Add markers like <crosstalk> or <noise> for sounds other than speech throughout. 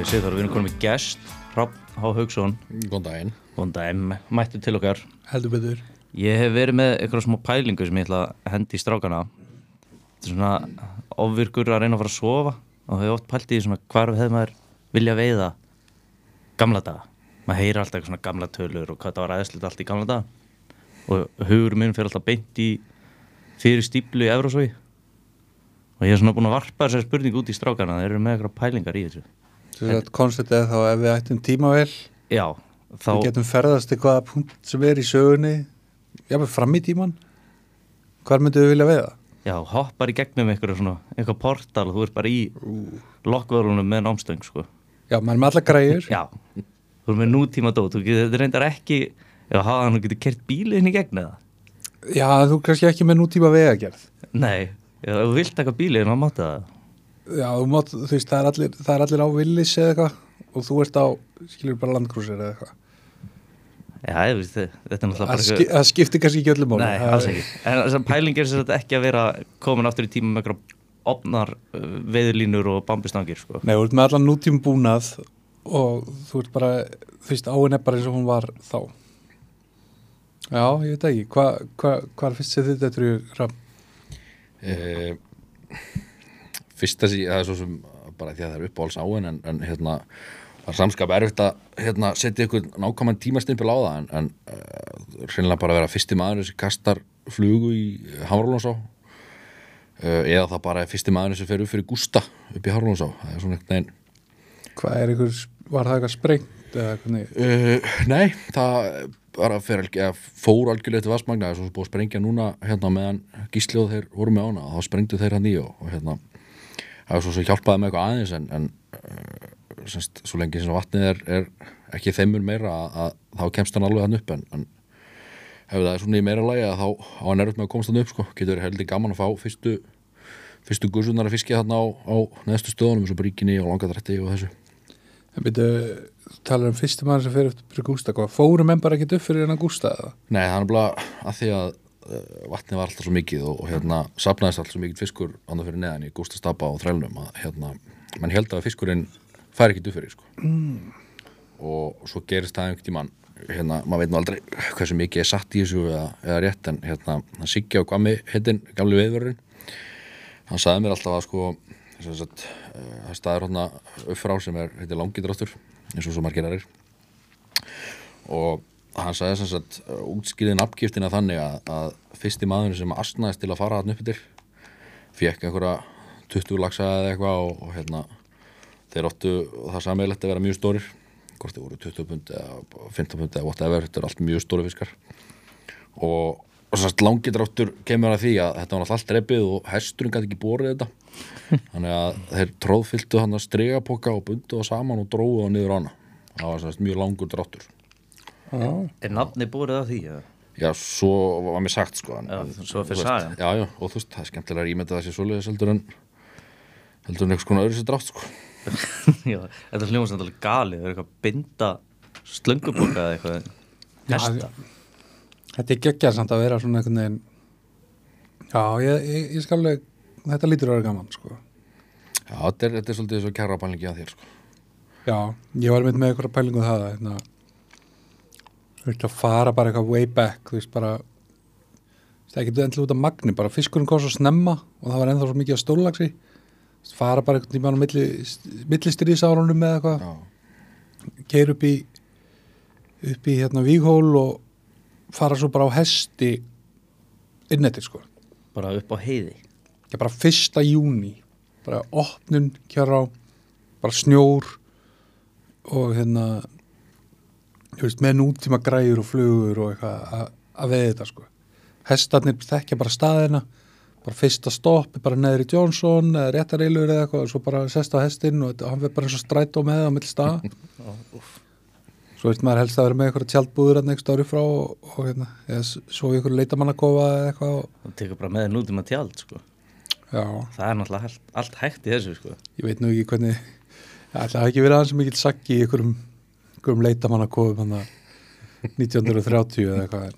Sigþór, við erum konum með gest, Rapp H. Haugsson, Góðan daginn. góðan daginn, mættu til okkar. heldur betur Ég hef verið með eitthvað smá pælingu sem ég ætla að hendi í strákana. Þetta er svona ofvirkur að reyna að fara að sofa og hefur oft pælt í svona hvar hefði maður vilja veiða gamla daga. Maður heyrir alltaf eitthvað svona gamla tölur og hvað það var aðeinslega allt í gamla daga. Og hugur minn fyrir alltaf beint í fyrir stíplu í Evrosói. Og ég er svona búin að varpa þessari spurningu út í strákana, þeir eru með eitthvað pælingar í þessu. Konceptið er þá ef við ættum tímavel Já, þá... við getum ferðast til hvaða punkt sem er í sögunni jáfnveg fram í tíman hvar myndu við vilja veiða? Já, hoppar í gegnum eitthvað svona, eitthvað portal og þú ert bara í lokkvörunum með námstöng, sko. Já, maður er með alla græjur Já, þú ert með nútíma dót, þú getur reyndar ekki, ef hafa hann getur kert bílinn í gegn eða? Já, þú kannski ekki með nútíma vegagerð Nei, þú vilt taka bílinn, þá máttu það. Já, þú, mátt, þú veist, það er allir, það er allir á villis eða eitthvað og þú ert á, skilur bara landkrúsir eða eitthvað. Já, ég veist, þetta er náttúrulega bara ski, það skiptir kannski ekki öllum máli. Nei, alls ekki. En þess að pæling er sem sagt ekki að vera komin aftur í tíma með eitthvað opnar uh, veiðlínur og bambustangir, sko. Nei, þú ert með allan nútíma búnað og þú ert bara, þú veist, áin er bara eins og hún var þá. Já, ég veit ekki, hvað hva, hva fyrst sem þið þetta fyrsta sí, það er svo sem bara því að það er uppáhalds áin en, en hérna, það er samskap erfitt að hérna, setja ykkur nákvæmann tímastimpil á það en, en uh, hreinlega bara að vera fyrsti maður sem kastar flugu í Hamrólonsá uh, eða það bara er fyrsti maður sem fer upp fyrir Gústa upp í Hamrólonsá það er svona eitthvað neginn Hvað er ykkur, var það eitthvað sprengt eða hvernig? Uh, nei, það bara fyrir, eða, fór algjörlega til Vassmagna það er svo búið að sprengja núna hérna meðan gísljóð þeir voru með ána og þá sprengdu þeir hann í og, og hérna það er svo sem hjálpaði með eitthvað aðeins en, en uh, semst, svo lengi sem vatnið er, er ekki þeimur meira að, að þá kemst hann alveg hann upp en, en ef það er svona í meira lagi að þá á hann erut með að komast hann upp sko, getur heldur gaman að fá fyrstu fyrstu gussunar að fiskja þarna á, á neðstu stöðunum eins og bríkinni og langadrætti og þessu Það byrju, talar um fyrsti maður sem fyrir fyrir Gústa, hvað, fórum menn bara ekki upp fyrir hennar Gústa eða? Nei, það er bara að því að uh, vatnið var alltaf svo mikið og, og hérna sapnaðist alltaf svo mikið fiskur andan fyrir neðan í Gústa Stapa og þrælnum að hérna, mann held að fiskurinn fær ekki upp fyrir sko. mm. og svo gerist það einhvern tímann hérna, maður veit nú aldrei hversu mikið er satt í þessu eða, eða rétt en hérna, hann Siggi á Gami hittin, gamli veðvörðurinn hann sagði mér alltaf að sko uh, það staður hérna upp frá sem er heitir langidráttur eins og svo margir aðrir og hann sagði sem sagt uh, útskýrið nafngiftina þannig að, að fyrsti maður sem astnaðist til að fara hann upp yfir fekk einhverja 20 lagsa eða eitthvað og, og hérna þeir óttu það sammeilegt að vera mjög stórir hvort þið voru 20 pund eða 15 pund eða whatever, þetta er allt mjög stóri fiskar. Og, og svo langidráttur kemur að því að þetta var alltaf dreipið og hesturinn gæti ekki borið þetta. <laughs> Þannig að þeir tróðfylltu hann að stregapoka og bundu það saman og dróðu það niður ána það var svona mjög langur dráttur Er nafni búrið af því? eða? já, svo var mér sagt sko en, Já, svo fyrir sagan. já, já, og þú veist, það er skemmtilega að ímynda sér svoleiðis heldur en heldur en eitthvað svona öðru sér drátt sko <laughs> Já, þetta hljóðum sem alveg galið, það er eitthvað binda slönguboka eða eitthvað. Hesta. þetta er geggjað samt að vera svona einhvern veginn Já, ég, ég, ég skal alveg, þetta lítur að vera gaman, sko já, þetta er, þetta er svolítið svo kæra pælingi að þér sko Já, ég var mynd með eitthvað pælingu um það hérna, þú veist að fara bara eitthvað way back þú veist bara það ekki endilega út af magni, bara fiskurinn kom svo snemma og það var ennþá svo mikið að stólagsi fara bara einhvern tímann á milli, milli strísárunum með eitthvað. Já, keir upp í upp í hérna víghól og fara svo bara á hesti innettir sko. Bara upp á heiði. ég bara fyrsta júni bara opnun kjara á bara snjór og hérna veist, með nútíma græður og flugur og eitthvað að- veið þetta sko hestarnir þekkja bara staðina bara fyrsta stopp bara neður í Johnson eða réttareilur eða eitthvað og svo bara sest á hestinn og hann verður bara eins og strætó með á mill stað <laughs> svo veist maður helst að vera með eitthvað tjaldbúður að next ári frá og, og hérna, eða svo ykkur leitamannakofa eða eitthvað Það tekur bara með nútíma tjald, sko. já, Það er náttúrulega allt, allt hægt í þessu, sko. ég veit nú ekki hvernig það ætla ekki verið aðeins mikil saggi í ykkurum, ykkurum leitamannakofum hann 1930 eða eitthvað.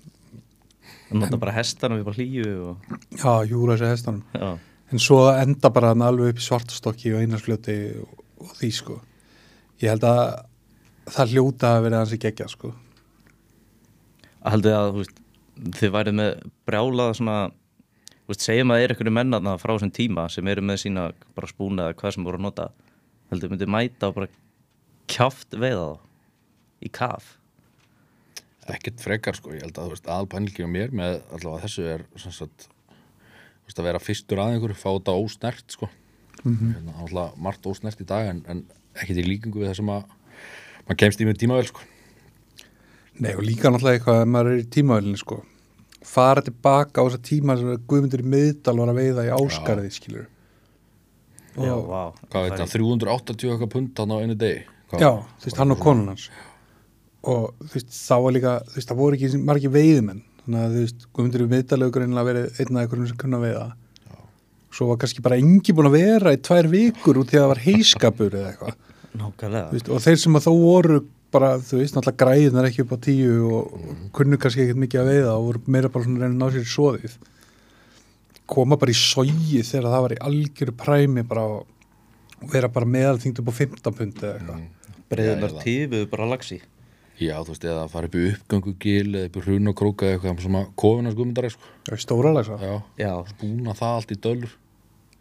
Það nota bara hestan og við bara hlýju og... já, hjúra þessi hestanum. Já, en svo enda bara hann alveg upp í svartastokki og einarsfljóti og, og því sko. Ég held að það hljóta að vera hans í gegja sko. að haldið að veist, þið værið með brjálaða svona veist, segjum að það er einhverju mennarna frá þessum tíma sem eru með sína bara spúna eða hvað sem voru að nota. Heldur myndið mæta og bara kjáft veiða þá í kaf. Ekkert frekar sko, ég held að aðalpænlingi á mér með allavega þessu er sagt, þú veist að vera fyrstur að einhverju, fá þetta ósnert sko. Hérna, alltaf margt ósnert í dag en, en ekkert í líkingu við það sem að maður kemst í með tímavel sko. Nei og líka náttúrulega eitthvað að maður er í tímavælinni sko. Fara tilbaka á þessa tíma sem Guðmundur í miðdal var að veiða í áskarði skilur Já, og, vá. Hvað veit það, 380 eitthvað pund hann á einu degi? Hvað- já, þú veist, hann og konun hans og þú veist, þá var líka þú veist, það voru ekki margir veiðmenn þannig að þú veist, Guðmundur í miðdal hefur greinilega verið einn af einhverjum sem kunna veiða. Svo var kannski bara engi búin að vera í tvær vikur út því að það var heiskapur eða eitthvað. Nákvæmlega. Þú veist, og þeir sem að þó voru bara, þú veist, náttúrulega græðinar ekki upp á tíu og, og kunnu kannski ekkert mikið að veiða og voru meira bara svona að ná sér í svoðið koma bara í sógi þegar það var í algjöru præmi bara og vera bara meðalþyngd upp á 15 pundi eða eitthvað. Já, ég tífuðu bara lagsi já, þú veist, eða fara upp í uppgangu gil eða upp í hrun og króka eða eitthvað sem að kofina sko. Já, stóra lagsa, já, Já, búna það allt í dölur.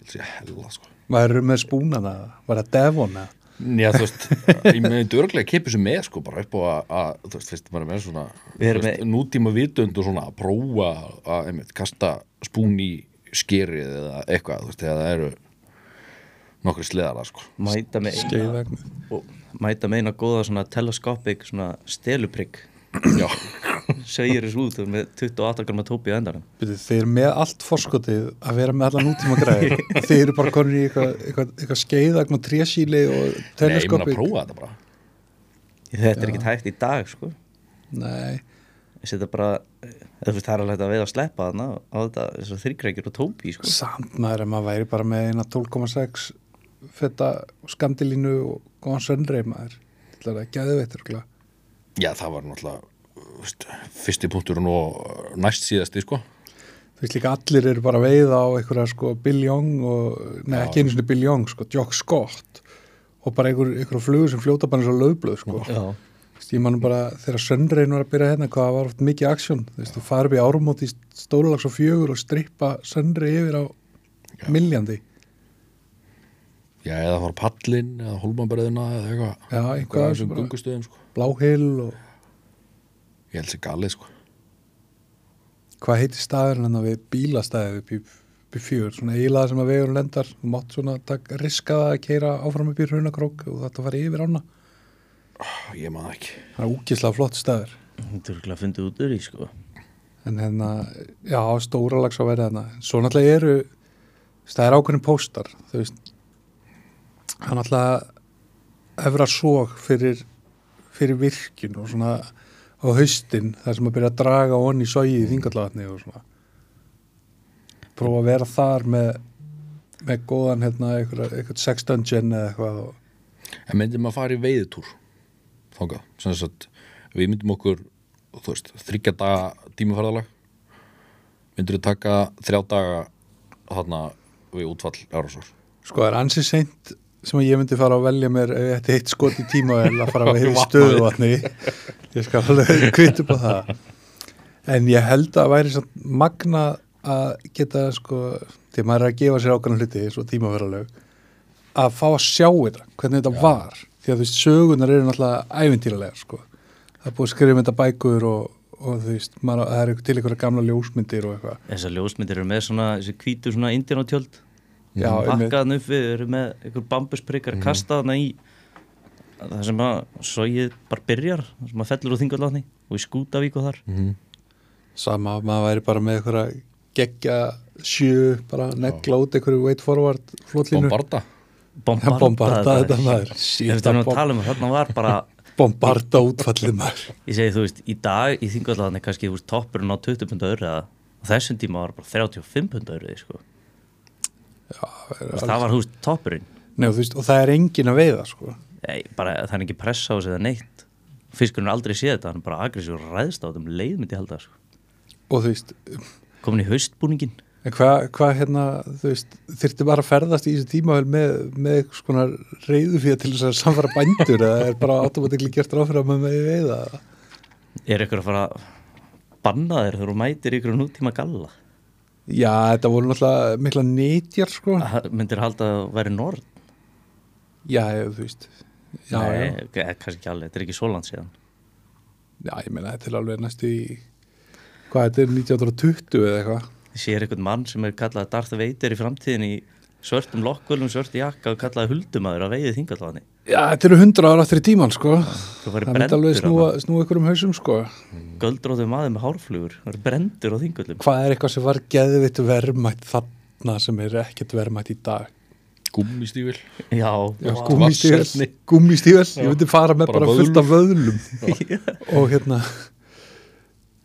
Ég held að hella sko. Maður eru með spúnana var það Devon eða? Já, þú veist, ég myndi örglega að kipa þessu með sko, bara upp á að, að þú veist, fyrst maður er með svona veist, nútíma vitund og svona að prófa að, einmitt, kasta spún í skerið eða eitthvað, þú veist, eða það eru nokkri sleðara, sko. Mæta með og mæta með eina góða svona teleskopik svona steluprygg Já, segir þessu út með 28 grama tópi á endanum. Þeir eru með allt forskotið að vera með allan nútíma græði <laughs> þeir eru bara konur í eitthvað, eitthvað, eitthvað skeiðvegn og trésíli og nei, ég mun að prófa þetta bara. Þetta er ekkert hægt í dag sko. Nei, bara, veist það er alveg að veið að sleppa þarna á þetta þryggjrækjur og tópi sko. Samt maður ef maður væri bara með eina 12,6 fetta skandilínu og góðan söndreif maður. Til að geðu veitur Já, það var náttúrulega fyrsti punkturinn og næst síðasti, sko. Þú veist líka allir eru bara að veiða á einhverja sko Bill Young og, nei ekki einu svona Bill Young sko, Jock Scott. Og bara einhver, einhverja flugur sem fljóta bara eins og löfblöð sko. Já, ég manum bara þegar söndrein var að byrja hérna hvað var oft mikið aksjón. Þú veist, þú farið í árumóti í stórulags og fjögur og strippa söndri yfir á miljandi Já, eða fara pallin eða holmanbreðina eða eitthvað. Já, eitthvað af sem þessum gungustöðum, sko. Bláhill og Ég held sér galið, sko. Hvað heitir staðurinn hann við bílastæði upp í, fjör, svona eiginlega sem að vegur lendar, þú mátt svona tak, riska það að keira áfram upp í hrunakrók og þetta fara yfir ána, Ég maður ekki. Það er úkislega flott staður. Þetta er ekki að fundið út úr í sko. En hérna, já, stóra lags á verið hérna, svo náttúrulega eru það er ákveðin póstar. Þú veist hann náttúrulega efra sóg fyrir fyrir virkun og svona á haustin, þar sem að byrja að draga onni sógi í þingallavatni og svona. Prófa að vera þar með með góðan hérna eitthvað, eitthvað sex dungeon eða eitthvað En myndum að fara í veiðutúr þangað, sem sagt við myndum okkur, þú veist, þryggja daga tímaferðalag. Myndur við taka þrjá daga þarna við útfall Árásar? Sko það er ansið seint sem ég myndi fara að velja mér ef ég ætti eitt skot í tíma eða fara að vera í <laughs> stöðuvatni ég skal alveg kvitt upp á það. En ég held að væri magna að geta sko, að maður að gefa sér ákvæmlega hluti og tímaverðalög að fá að sjá þetta, hvernig þetta var. Því að þú veist, sögunar eru náttúrulega ævintýralega sko, það er búið að skrifa um þetta bækur og, og þú veist, maður, það er til einhverja gamla ljósmyndir og eitthvað. Þessar ljósmyndir eru með svona þessi hvítu svona Já, einmitt. Pakkaðan upp við eru með einhver bambusprikkar mm. kastaðana í það sem að sogið bara byrjar það sem að fellur úr þingallatni og í skútavík og þar. Sama, maður væri bara með einhverja geggja sjö, bara negla út einhverju wait forward flótlínu Bombarda. Bombarda, Bombarda þetta maður. þetta er nú að bom- tala um að þarna var bara Bombarda útfallið maður. Ég segi þú veist, í dag í þingallatni kannski þú veist toppurinn á 20 punda öru eða á þessum tíma var bara 35 punda öru sko. Þú veist, það var veist toppurinn Nei, og, veist, og það er engin að veiða sko. Nei, bara, það er ekki pressa á sig eða neitt fiskurinn er aldrei séð þetta, hann er bara agressív og ræðst á þetta um leið myndi ég halda sko. og þú veist, komin í haustbúningin hvað, hva, hérna, þú veist, þyrfti bara að ferðast í þessu tímavel með, með eitthvað svona reyðu fyrir til þess að samfara bændur eða er bara automatikli gert að maður með veiða? Er ykkur að fara að banna þér þegar þú mætir ykkur nútíma galla? Já, þetta voru náttúrulega mikla nýtjar, sko. Það Myndir halda að það væri nord? Já, ég, þú veist. Já, Nei, já. eh, kannski ekki alveg, þetta er ekki svo langt síðan. Já, ég meina, þetta er alveg næstu í, hvað, þetta er 1920 eða eitthvað. Ég sér einhvern mann sem er kallað Darth Vader í framtíðin í svörtum lokkvölum, svörti jakka og kallaði huldumæður að veiði þingallaðni. Já, þetta eru hundra ára aftur í tíman, sko. Það myndi alveg snúa, snúa ykkur um hausum, sko. göldróðu maður með hárflugur, það væri brendur á þingallum. Hvað er eitthvað sem var geðvitt verðmætt þarna sem er ekkert verðmætt í dag? Gúmmistífil Já, Já, vatnsefni. gúmmístífel, ég myndi fara með Bara bara, fullt af vöðlum. <laughs> Og hérna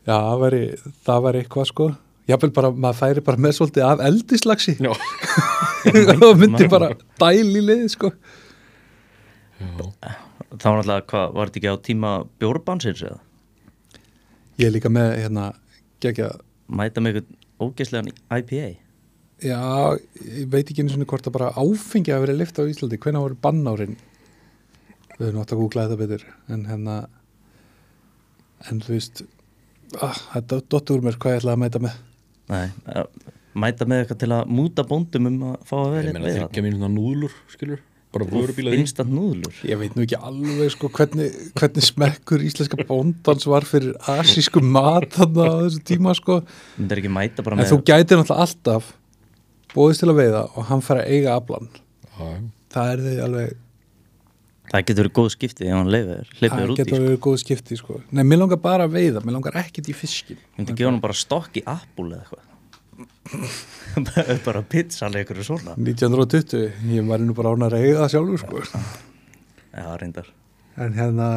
já, það væri, það væri eitthvað sko. Jáfnvel bara, maður færi bara með svolítið af eldislagsi Já, <laughs> og myndi bara dæli leið sko Það var náttúrulega, hvað, var þetta ekki á tíma bjórbansins eða? ég er líka með hérna gegja, Mæta með einhvern ógeðslegan IPA? já, ég veit ekki einu svona hvort að bara áfengi að verið lift á Íslandi. Hvenær voru bannárin? Við höfum átt að googla þetta betur. En hérna en þú veist ah, þetta dottur mér hvað ég ætlaði að mæta með. Nei, eh, mæta með eitthvað til að múta bóndum um að fá að ég vera meina þryggja mínúna núðlur, skilur Bara vörubíla því Instant núðlur Ég veit nú ekki alveg sko hvernig, hvernig smekkur íslenska bóndans var fyrir asísku mat þarna á þessu tíma sko. Þetta er ekki mæta bara En þú gætir náttúrulega alltaf bóðist til að veiða og hann fær að eiga aflan. Já, Það er því alveg, Það getur verið góð skipti það þér út í getur sko. verið góð skipti sko. Nei, mér langar bara að veiða, mér langar ekkert í fiskin. Ég myndi gefa hann bara stokk í Apple eða eitthvað <laughs> bara pizza leikur og svona 1920, ég var nú bara án að það sjálfur sko. Já, reyndar En hérna,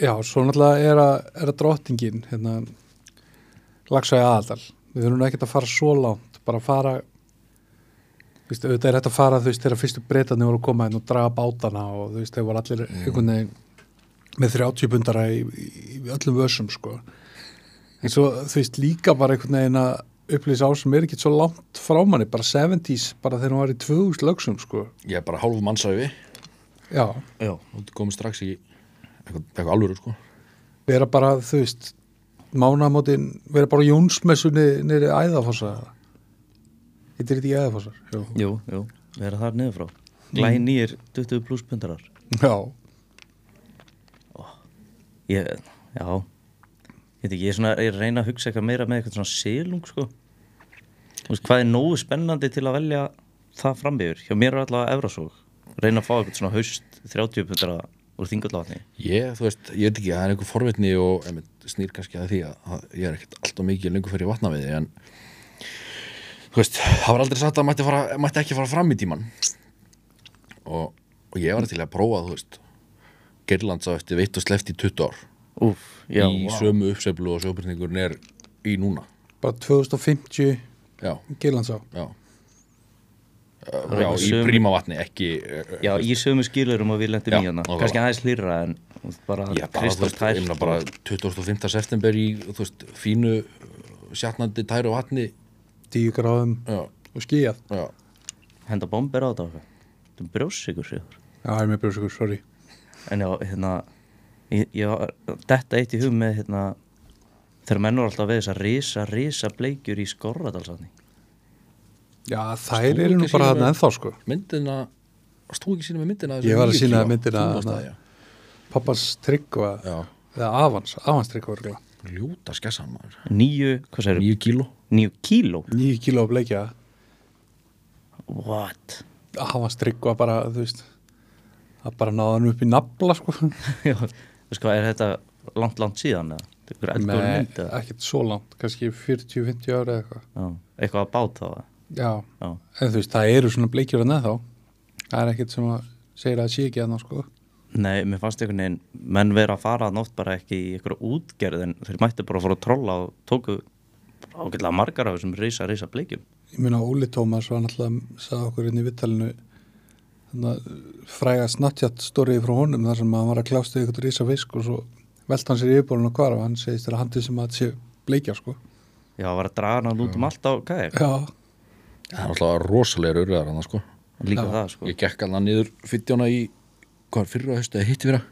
já, svo náttúrulega er að, er að drottingin, hérna, lagsæði aðaldal. Við þurfum ekkert að fara svo langt, bara að fara, veist, auðvitað er þetta að fara, þú veist, þegar fyrstu breytarnir voru að koma inn og draga bátana og þú veist, þeir voru allir einhvern veginn með 30 pundara í, í, í öllum vössum, sko. En svo, þú veist, líka bara einhvern veginn að upplýsa á sem er ekki svo langt frá manni, bara 70s, bara þegar hún var í 2000 lögsum, sko. Ég er bara hálf mannsæfi Já, Já, og þú komið strax í eitthvað, eitthvað alvöru, sko. Vera bara, þú veist mánamótin, vera bara á Jónsmessunni nýri æðafossa. Hittir þetta ekki æðafossar? Jú. jú, jú, vera þar niður frá. Glæði nýjir 20 pluss pundarar Já, Ég, já Veit ekki, ég er svona, ég að reyna að hugsa eitthvað meira með eitthvað svona silung, sko. Þú veist, hvað er nógu spennandi til að velja það frambyður? Hjá mér er allavega Evrasók Reyna að fá eitthvað svona haust 30 pundara úr þingallavatni Ég, þú veist, ég veit ekki, það er einhver forvitni og einmitt, snýr kannski að því að, ég er ekkert alltaf mikið lengur fyrir vatnaviði en þú veist, það var aldrei sagt að mætti, fara, mætti ekki fara fram í tíman og, og ég var til að prófa, þú veist Gerlands á eftir veitt og sleft í 20 ár. Úf, já, í vá. sömu uppseflu og sjóbyrningurinn er í núna. Bara 2050 Já, Geilandsá já. Er Já, í sömu- príma vatni, ekki eh, Já, í sömu skilurum og við lendum Já, í nákvæmlega. Kannski aðeins hlýra en bara Já, bara, þú kristall veist, ég meina bara 25. september í, veist, fínu sjatnandi tæru vatni. 10 gráðum Já, og skíjað henda bomber á þetta. Þetta er brjósikur Já, ég er með brjóðsökur, sorry. En já, hérna ég, ég, Þetta eitt í hug með hérna þegar menn voru alltaf við þess að risa, risa bleikjur í skorradalsatni Já, þær Stóð eru nú bara þarna ennþá sko. myndina þú ekki að sína með myndina Ég var að sýna myndina þú. Pappas tryggva, eða avans, avans tryggva ljóta skessan maður. Níu, hvað segir nýju kíló. Níu kíló? 9 kíló að bleikja. What? avans tryggva bara, þú veist það bara náða hann upp í nafla sko. Já, <laughs> þú hvað, er þetta langt, langt síðan eða? ekkert svo langt, kannski 40-50 ára eða eitthvað. Eitthvað að bát þá eða? Já, Já, en þú veist, það eru svona bleikjur en þá það er ekkert sem að segja að það sé ekki að ná sko. Nei, mér fannst einhvern veginn menn vera að fara nótt bara ekki í einhverju útgerð en þeir mættu bara að fara að trolla og tóku ágætlega margar af þessum risa, risa bleikjum. Ég meina Óli Tómas var náttúrulega sagði okkur inn í vittalinu fræga snattjátt stórið frá honum þar sem hann var að klásta ykkur rísa fisk og svo velta hann sér í yfirbólun og hvar og hann segist að handið sem að þetta sé bleikja sko. Já, var að draga hann út um allt á kajak já, það er alltaf rosalega urðar hann sko. Líka Já. það, sko. Ég gekk alveg niður fyttjóna í hvað fyrir að haustu eða hitti fyrir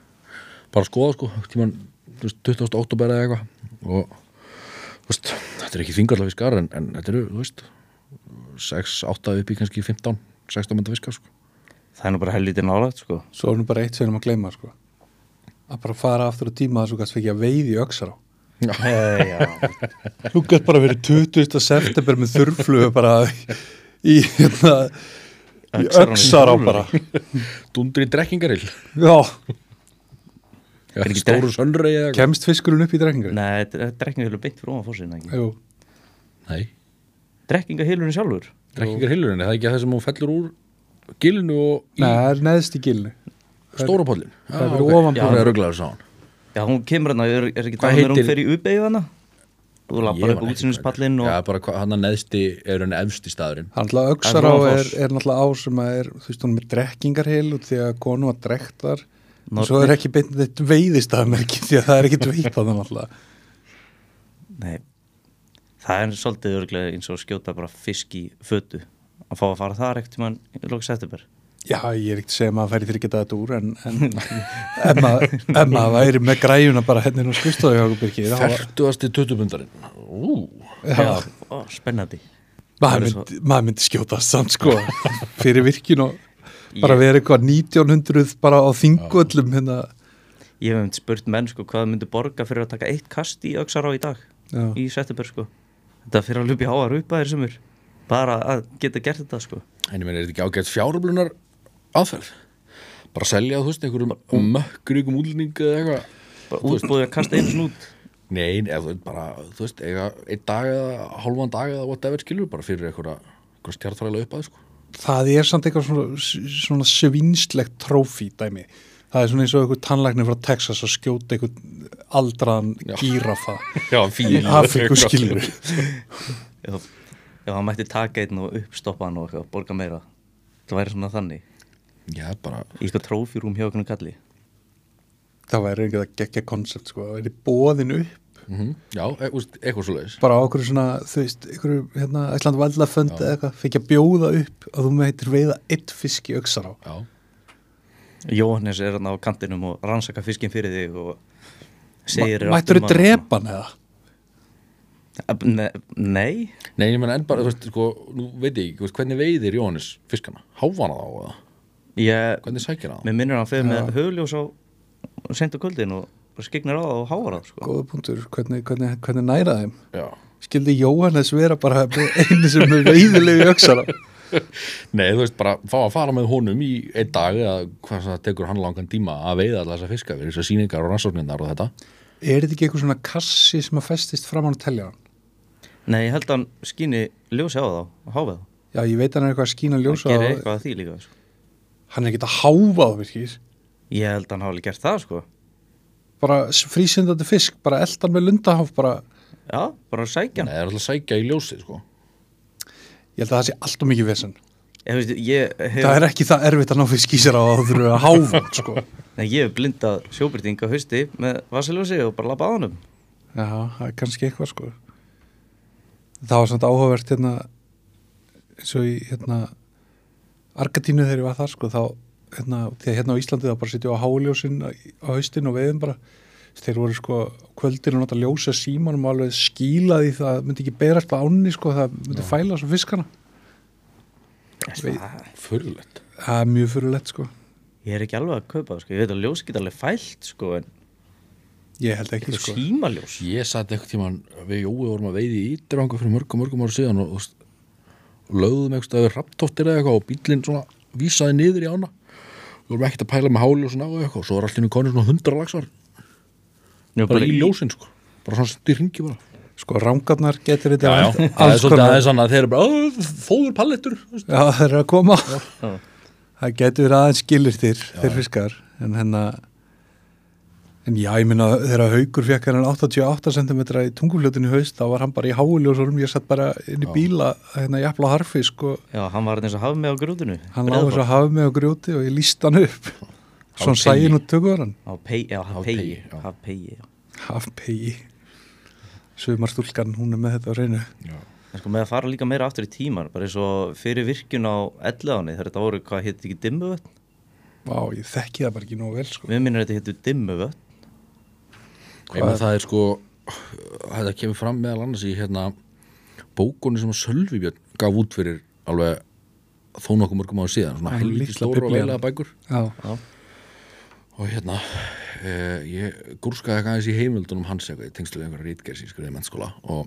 bara að skoða sko tíman, þú veist, 20. oktober eða eitthvað. Og veist, þetta er ekki þingarlega fiskar en, en þetta eru, þú veist 6, 8 upp í kannski 15 16 mynda fiskar sko Það er nú bara helvítið nálægt, sko. Svo er nú bara eitt sem við erum að gleyma sko. að bara fara aftur á tíma þess að þú ekki að veiði í öxar á þú gætt bara verið 20. september með þurrflugu bara í hérna í öxar á bara. dundur í drekkingarill já, ja, ekki stóru sönrei eða eitthvað? Kemst fiskurinn upp í drekkingar Nei, þetta er drekkingahylur beint fyrir ofan fórsinn, ekki? Jú, nei, Drekkingahylurinn sjálfur? Drekkingarhillurinn er það ekki að það sem hún fellur úr gilinu og í Nei, það er neðst í gilinu stóra pollin það er fyrir ofan Já. það er rugglaður sá hann Já, hún kemur hérna, er, er ekki það hún heitir- fer í uppeyju hana? Og þú lappar upp hvað- og já, bara hann að neðsti er hann efsti staðurinn. Það er náttúrulega öxar Það á er er, Froðafoss. er náttúrulega á sem að er, þú veist, hún er með drekkingarhil og því að konu var drektar og Nornir. svo er ekki beint þetta veiðist að merki því að það er ekki á það náttúrulega. Nei, það er svolítið örglega eins og að skjóta bara fisk í fötu að fá að fara þar ekkert tímann í lóks september? Já, ég er ekkert að segja að maður færi fyrir geta þetta úr en, en <laughs> ef maður, ef maður væri með græjuna bara henni nú skrifstóði hjá okkur byrki þá var- Fertuasti tutubundarinn Ú, já, Ó, Spennandi. Maður, er myndi, maður myndi skjótast samt sko <laughs> fyrir virkin og bara Ég- vera eitthvað 1900 bara á þingvöllum hérna. Ég hef myndi spurt menn sko hvað myndi borga fyrir að taka eitt kast í öxar á í dag Já. í september sko. Þetta fyrir að lupi háar upp að þér semur bara að geta gert þetta sko. En ég meina, er þetta ekki ágætt fjáröflunar aðferð? Bara selja, þú veist, einhverjum mökkuríkum útlending eða eitthvað? Bara útbúið að kasta einu snút Nei, eða bara, þú veist, eiga einn dag eða hálfan dag eða whatever skilur bara fyrir einhverja, stjartfræðilega upp að sko. það er samt eitthvað svona, svona svinslegt trófí dæmi. Það er svona eins og eitthvað tannlæknir frá Texas að skjóta eitthvað aldraðan gírafa <laughs> Já, í fíl Afríku skilur Já, já, hann mætti taka einn og uppstoppa hann og eitthvað, borga meira. Það væri svona þannig. Já, bara, Í eitthvað trófjúrum hjá okkur kalli. Það væri eitthvað að gegja koncept sko, það væri bóðin upp. Mm já, e, úst, eitthvað svo leiðis bara okkur svona, þú veist, einhverju hérna, Æsland Valdafönd eða eitthvað, fikk að bjóða upp að þú meitir veiða eitt fisk í öxar á Já, Jóhannes er hann á kantinum og rannsaka fiskinn fyrir þig og segir Ma- Mættur þau drepa hann eða? Ne Nei, nei, ég meina en bara, þú veist, sko, nú veit ég ekki, hvernig veiðir Jóhannes fiskana? Háfana þá eða? ég Hvernig sækir hann? Mér minnir hann fyrir með hugljós á sent á kvöldin og bara skignar á það og háar það sko. Góða punktur, hvernig, hvernig, hvernig næra þeim? Já. Skildi Jóhannes vera bara með einu sem er veiðilegu á? <laughs> Nei, þú veist, bara fá að fara með honum í einn dag eða hvað það tekur hann langan tíma að veiða alltaf þessa fiska fyrir þessar sýningar og rannsóknirnar og þetta. Er þetta ekki eitthvað svona kassi sem að festist fram hann að telja hann? Nei, ég held að hann skýni ljósi á þá og háfa það Já, ég veit hann er eitthvað að skína Það ljósa á gerir eitthvað að því líka sko. Hann er ekki að háfa á virkir Ég held að hann hafi alveg gert það sko. bara frísindandi fisk, bara eldan með lundaháf bara, Já, bara sækja Nei, það er alltaf að sækja í ljósið, sko. ég held að það sé allt og mikið vesen Ég, veist, hef, það er ekki það erfitt að ná fisk í sér á að þú þurfum að háfa hann, <laughs> sko. Nei, ég hef blindað sjóbyrting á hausti með vasiljósi og bara labba á honum. Já, það er kannski eitthvað sko. Það var samt áhugavert hérna eins og í hérna Argatínu þegar ég var þar sko þá hérna, því að hérna á Íslandi þá bara sitja á háljósin á haustin og veiðum bara. Þeir voru sko kvöldinu að nota ljósa símanum og alveg skílaði það myndi ekki berast á ánni sko það myndi fæla svo fiskana það, Förulegt. það er mjög fyrirlegt sko Ég er ekki alveg að kaupa það sko. Ég veit að ljós geta alveg fælt sko, en ég held ekki sko símaljós Ég satt eitthvað tíman, við Jói vorum að veiði í Ídranga fyrir mörgum, mörgum ára síðan og, og, og lögðum eitthvað stöður rapptóttir eða eitthvað og bílinn svona vísaði niður í ána. Við vorum ekkert að pæla með háli og svona og eitthvað og svo var allir konið svona hundra lagsar Já, bara í ljósin, sko. Bara svona stundi í ringi bara. Sko rángarnar getur þetta Já, já, það er annað. Að þeir eru bara, "Ó, fóður pallettur. Já, þeir eru að koma. Já. Það getur verið aðeins skilirtir þeir fiskar en hennar en já, ég minna þegar haugur fekk hann 88 cm í tungufljótinu haust þá var hann bara í háuljósurum ég satt bara inn í bíla hérna jafla harfisk og Já, hann var eins og hafði með á grútinu hann láði þess að hafa mig á grjóti og ég líst hann upp. Svona sægin og tökur hann Á pegi, já, Á haf pegi, pegi já. Haf pegi, já hafpegi sumarstúlkan, hún er með þetta á reynu Já. En sko með að fara líka meira aftur í tíman bara eins og fyrir virkun á elleðanni þegar þetta voru, hvað hétt ekki dimmuvötn? Vá, ég þekki það bara ekki nógu vel sko. við minnum þetta héttu dimmuvötn. Ég með það er sko þetta kemur fram meðal annars í hérna bókunni sem að Sölvi Björn gaf út fyrir alveg þó nokkuð mörgum áður síðan svona Já, helviti stóra og veilega bækur. Já, og hérna eh, ég gúrskaði eitthvað aðeins í heimildunum hans eitthvað við einhverja skriði í mennskóla og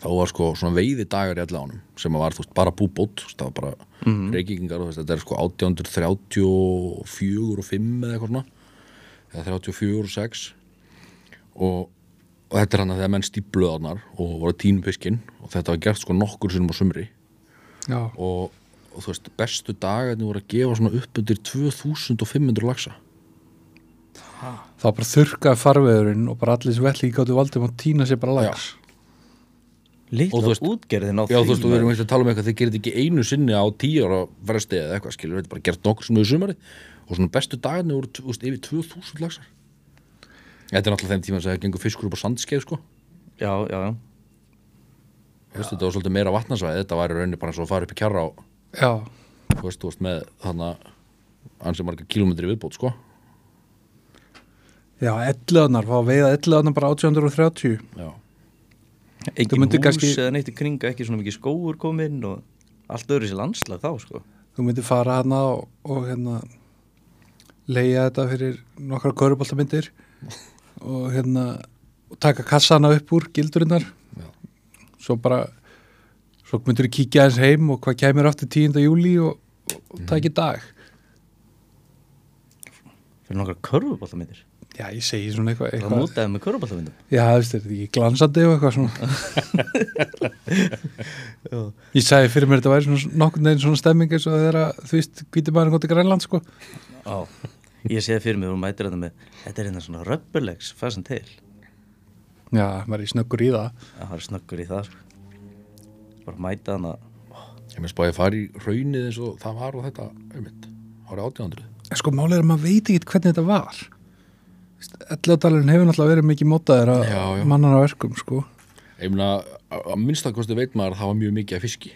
þá var sko svona veiði dagar í allan sem var þú veist bara búbót það var bara mm reykingar og þetta er sko 1834 og 5 eða eitthvað svona eða 34 og 6 og, og þetta er hann að þegar menn stípluðu þarnar og voru tínu fiskinn og þetta var gert sko nokkur sinnum á sumri. Já, og, og þú veist, bestu dagarnir voru að gefa svona upp undir 2500 laxa þá bara þurrkaði farveðurinn og bara allir sem velli gáttu valdum að týna sér bara lags Og þú veist- útgerðin á Já, þú veist, og við erum ekki að tala um eitthvað þið gerir þetta ekki einu sinni á tíu ára fresti eða eitthvað, skilur, þetta er bara gert nokkur sem við sumari og svona bestu dagarnir voru yfir 2000 laxar. Þetta er náttúrulega þeim tíma sem það gengur fiskur upp á sandskeið, sko. Já, já, já. Þú veist, þetta var svolítið meira vatnarsvæði, þetta var í rauninni bara eins og að fara upp í kjarra og Já, þú veist, þú veist, með þannig ansi marga kilómetri viðbót, sko já, elleðanar, fá að veiða elleðanar bara 1830 Já, Engin hús kannski- eða neitt í kringa, ekki svona mikið skóur kominn og allt öðru sér landslag þá, sko. Þú myndir fara hana og, og hérna leia þetta fyrir nokkra köruboltamyndir <laughs> og hérna og taka kassana upp úr gildurinnar Já. svo bara svo myndir þú kíkja eins heim og hvað kemur aftur 10. júli og, og, og taki dag. Fyrir nokkra körfubóltamyndir já, ég segi svona eitthvað, það eitthvað mútaði með körfubóltamyndum já, þú veist, þetta er ekki glansandi og eitthvað svona. <laughs> Ég sagði fyrir mér þetta væri svona nokkurn veginn svona stemming eins og þegar þú veist, hvíti maður góti Grænland sko. Já, ég sé það fyrir mig og mætir þetta með þetta er hérna svona röppulegs fæsan til. Já, maður er snöggur í það. Það er snöggur í það sko. bara mæta hana ég með spáði að fara í raunið eins og það var og þetta, einmitt, árið 1800 En sko er að Elladalurinn hefur náttúrulega verið mikið mótaðir að Já, já. mannan á verkum sko. Ég meina, að minnstakosti veit maður að það var mjög mikið af fiski.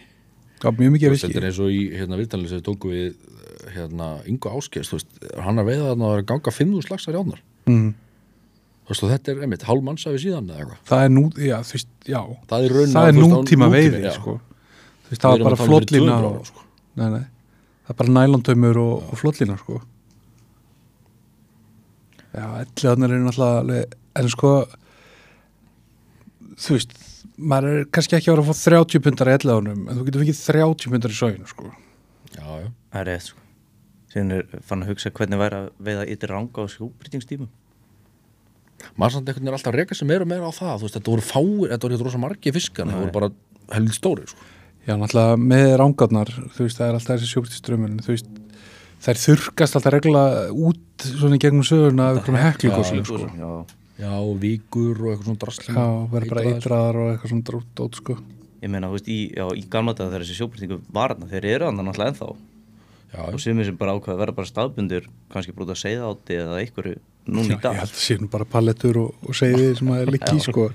Það var mjög mikið að veist, Þetta er eins og í hérna, viðtalið sem við tóku við eh, hérna, Ingo Áskers, þú veist, hann er veiða að vera að ganga 5.000 laxar í átnar mm. Þú veist, þetta er einmitt hálf mannsafi síðan eða eitthvað. Það er nú, já, þú veist, já. Það er, Það er nútíma veiði já. sko. Þú veist, það var bara að tala fyrir flotlína 200 og, ára, sko. nei, nei, Það er bara nælontaumur og, og flotlína sko Já, elladalurinn er náttúrulega alveg- En sko Þú veist maður er kannski ekki að vera að fá 30 pundar í elladalunum en þú getur fikið 30 pundar í sóginu sko. Já, já, það er rétt sko. Síðan er fann að hugsa hvernig væri að veiða yttir ranga á sjóbrýtingstímum maður samt einhvern veginn er alltaf að reka sig meira og meira á það Þú veist, þetta voru fáir, þetta voru rosa margi fiskar Það voru bara heldur stóri, sko. Já, náttúrulega með rángarnar, þú veist, það er alltaf þessi sjóbrítiströmmun, þú veist, þær þurrkast alltaf regla út svona í gegnum söguna af einhverjum heklugosum, sko. já, Já, og vikur og eitthvað svona drasli Já, verður bara eitraðar og eitthvað svona drótt út, sko. ég meina, þú veist, í, já, í gamla dag þegar þessi sjóbreytingu var þarna, þeir eru þannig náttúrulega ennþá Já, og sumir sem bara ákveða að vera bara staðbundir kannski brúta að segja átti eða einhverju núna Já, í dag ég held að sé nú bara pallettur og, og segði sem að er líki, Já. sko.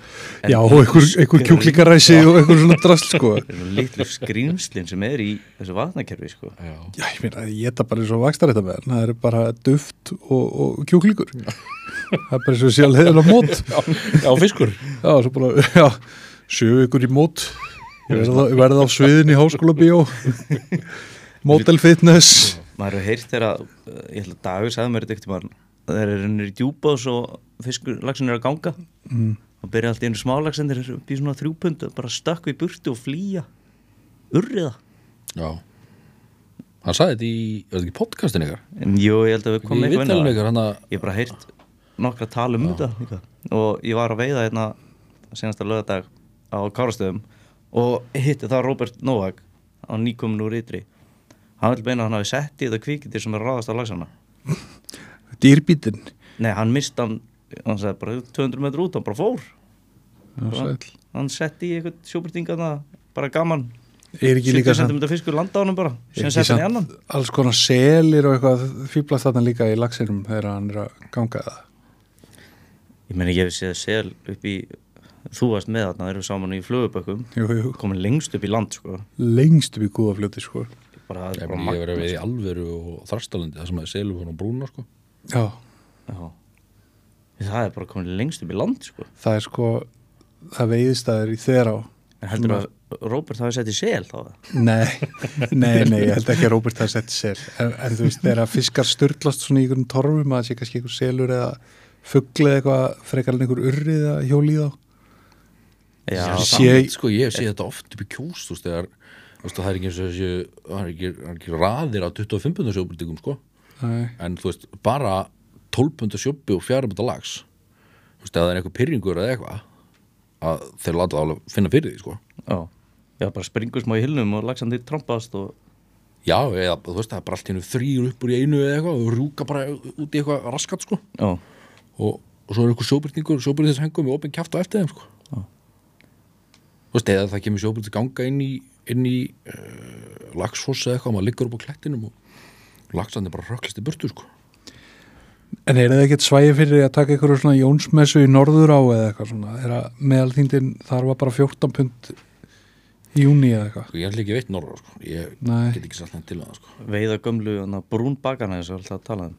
Já, og einhver, einhver kjúklingaræsi og einhver svona drasl, sko. <laughs> Þeir eru litlu skrýmslin sem er í þessu vatnakerfi sko. já, Já, ég meina, ég geta bara eins og vakstar þetta með, það er bara duft og, og kjúklingur. <laughs> Það er bara eins og sé að leiðina mót. <laughs> já, fiskur Já, svo bara, já, sjö ykkur í mót Ég verði á, á sviðin í háskóla bíó Model fitness maður hefur heyrt þegar að, uh, ég held að Dagur sagði mér þetta þeir eru runnir í djúpa og svo fiskur lagsin er að ganga mm. og byrja alltaf einu smálagsin þeir eru í svona þrjúpund bara stökku í burtu og flýja urriða Já Hann sagði þetta í, er þetta ekki podcastin ykkar? en jú, ég held að við komum Í eitthvað inn það. að ég hef bara heyrt nokkra tala um þetta líka. og ég var að veiða hérna senasta lögadag á Kárastöðum og hitti það Robert Novak á nýkomin úr ytri hann vil beina að hann hafi sett í þetta kvíkindir sem er að ráðast á lagsana Dýrbítin nei, hann mist hann hann sagði bara 200 metrur út, hann bara fór. Já, sæll. hann setti í eitthvað sjóbyrtingana bara gaman. Er ekki 70 líka samt, cm fiskur landa á hann bara sem ekki setti hann í annan. alls konar selir og eitthvað fýblast þarna líka í lagsinum þegar hann er að ganga það ég meni ég hef séð sel upp í þú varst með þarna, þeir eru saman í jú, komin lengst upp í land sko. Lengst upp í kúðafljóti sko. Bara, Ég, bara ég verið að við í alveru og þrarstalandi það sem að selur á brúna sko. Já. Já. það er bara komin lengst upp í land sko það er sko það veiðist að er í þeirra en heldur að Róbert hafi sett í sel þá Nei, <laughs> nei, nei, ég held ekki að Róbert hafi sett sel en, en þú veist, þegar fiskar störtlast svona í einhverjum torfum að það sé kannski einhver selur eða fugli eða eitthvað frekar en einhver urrið að hjóli í þá já, það- sé- sko, ég sé þetta oft upp í kjús þú veist, þú það er ekki eins og þessi það er ekki, það er ekki raðir á 25 pundar sjóbrytingum sko. Nei, en þú veist, bara 12 pundar sjópi og 4 pundar lags þú veist, ef það er eitthvað pyrringur eða eitthvað að þeir láta það alveg finna fyrir því sko. já, já, bara springur smá í hilnum og lagsandi trompast og já, eða þú veist, það er bara allt hennu þrýr upp úr í einu eða eitthvað og rúka bara út í eitthvað raskat sko. já, og, og svo er eitthvað sjóbrytingur sjóbrytins hengum með opinn kjátt á eftir þeim sko. Já. þú veist, eða það kemur sjóbrytins ganga inn í, inn í uh, lagsfoss eða eitthvað, maður liggur upp á klettinum og lagsandi bara röklist í burtu sko. En er það ekkert svæði fyrir að taka einhverju svona jónsmessu í norður á eða eitthvað svona? Er að meðalþýndin þar var bara 14 pund í júni eða eitthvað? Sko, ég hef ekki veitt norra sko. ég Nei. get ekki satt henni til það sko. veiða gömlu brún bakana þess að alltaf að tala um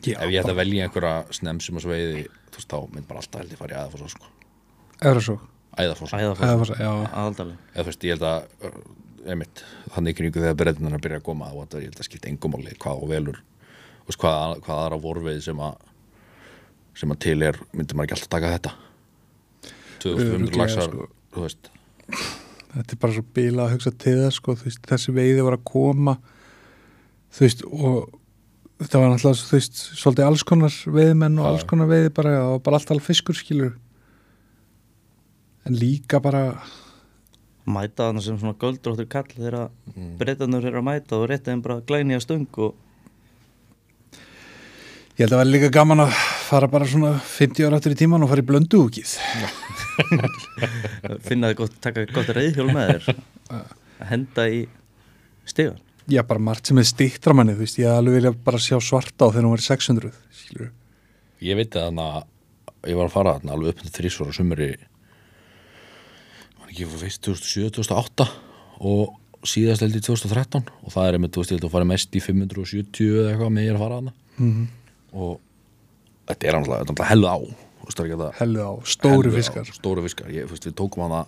Já, ef ég ætti að velja einhverja snem sem að sveiði þú veist, þá mynd bara alltaf held ég fara í æðafossa sko. Er það svo? æðafoss, það, já. aðaldali eða þú veist, ég held að einmitt, þannig kringu þegar breytunar að byrja að koma og þetta, ég held að skipta engumáli hvað og velur. Veist, hvað, hvað aðra vorveið sem að sem að til er, myndi maður ekki alltaf taka þetta? 2500 Örugglega, laxar sko. þú veist, Þetta er bara svo bíla að hugsa til það sko, veist, þessi veiði var að koma þú veist, og þetta var náttúrulega, þú veist, svolítið alls konar veiðmenn og alls konar veiði bara, var bara allt alveg fiskur skilur en líka bara mæta þarna sem svona göldróttur kall þegar mm. breytanur eru að mæta og rétta þeim bara glæni að stöng og ég held að vera líka gaman að fara bara svona 50 ára áttur í tíman og fara í blöndu úkið <laughs> finna þið gott, taka gott reyðhjól með þér að <laughs> henda í stegan Já, bara margt sem er stiktra manni, þú veist, ég alveg vilja bara sjá svarta á þegar hún var í 600, skilur. ég veit að þannig að ég var að fara þarna alveg upp til þrísvara sumri var ekki fyrst 2007-2008 og síðast held í 2013 og það er einmitt, þú veist, ég held að fara mest í 570 eða eitthvað með ég að fara þarna. Mm og þetta er náttúrulega hellu á það að Hellu á, stóri hellu á, fiskar. stóru fiskar, ég, veist, við tókum hana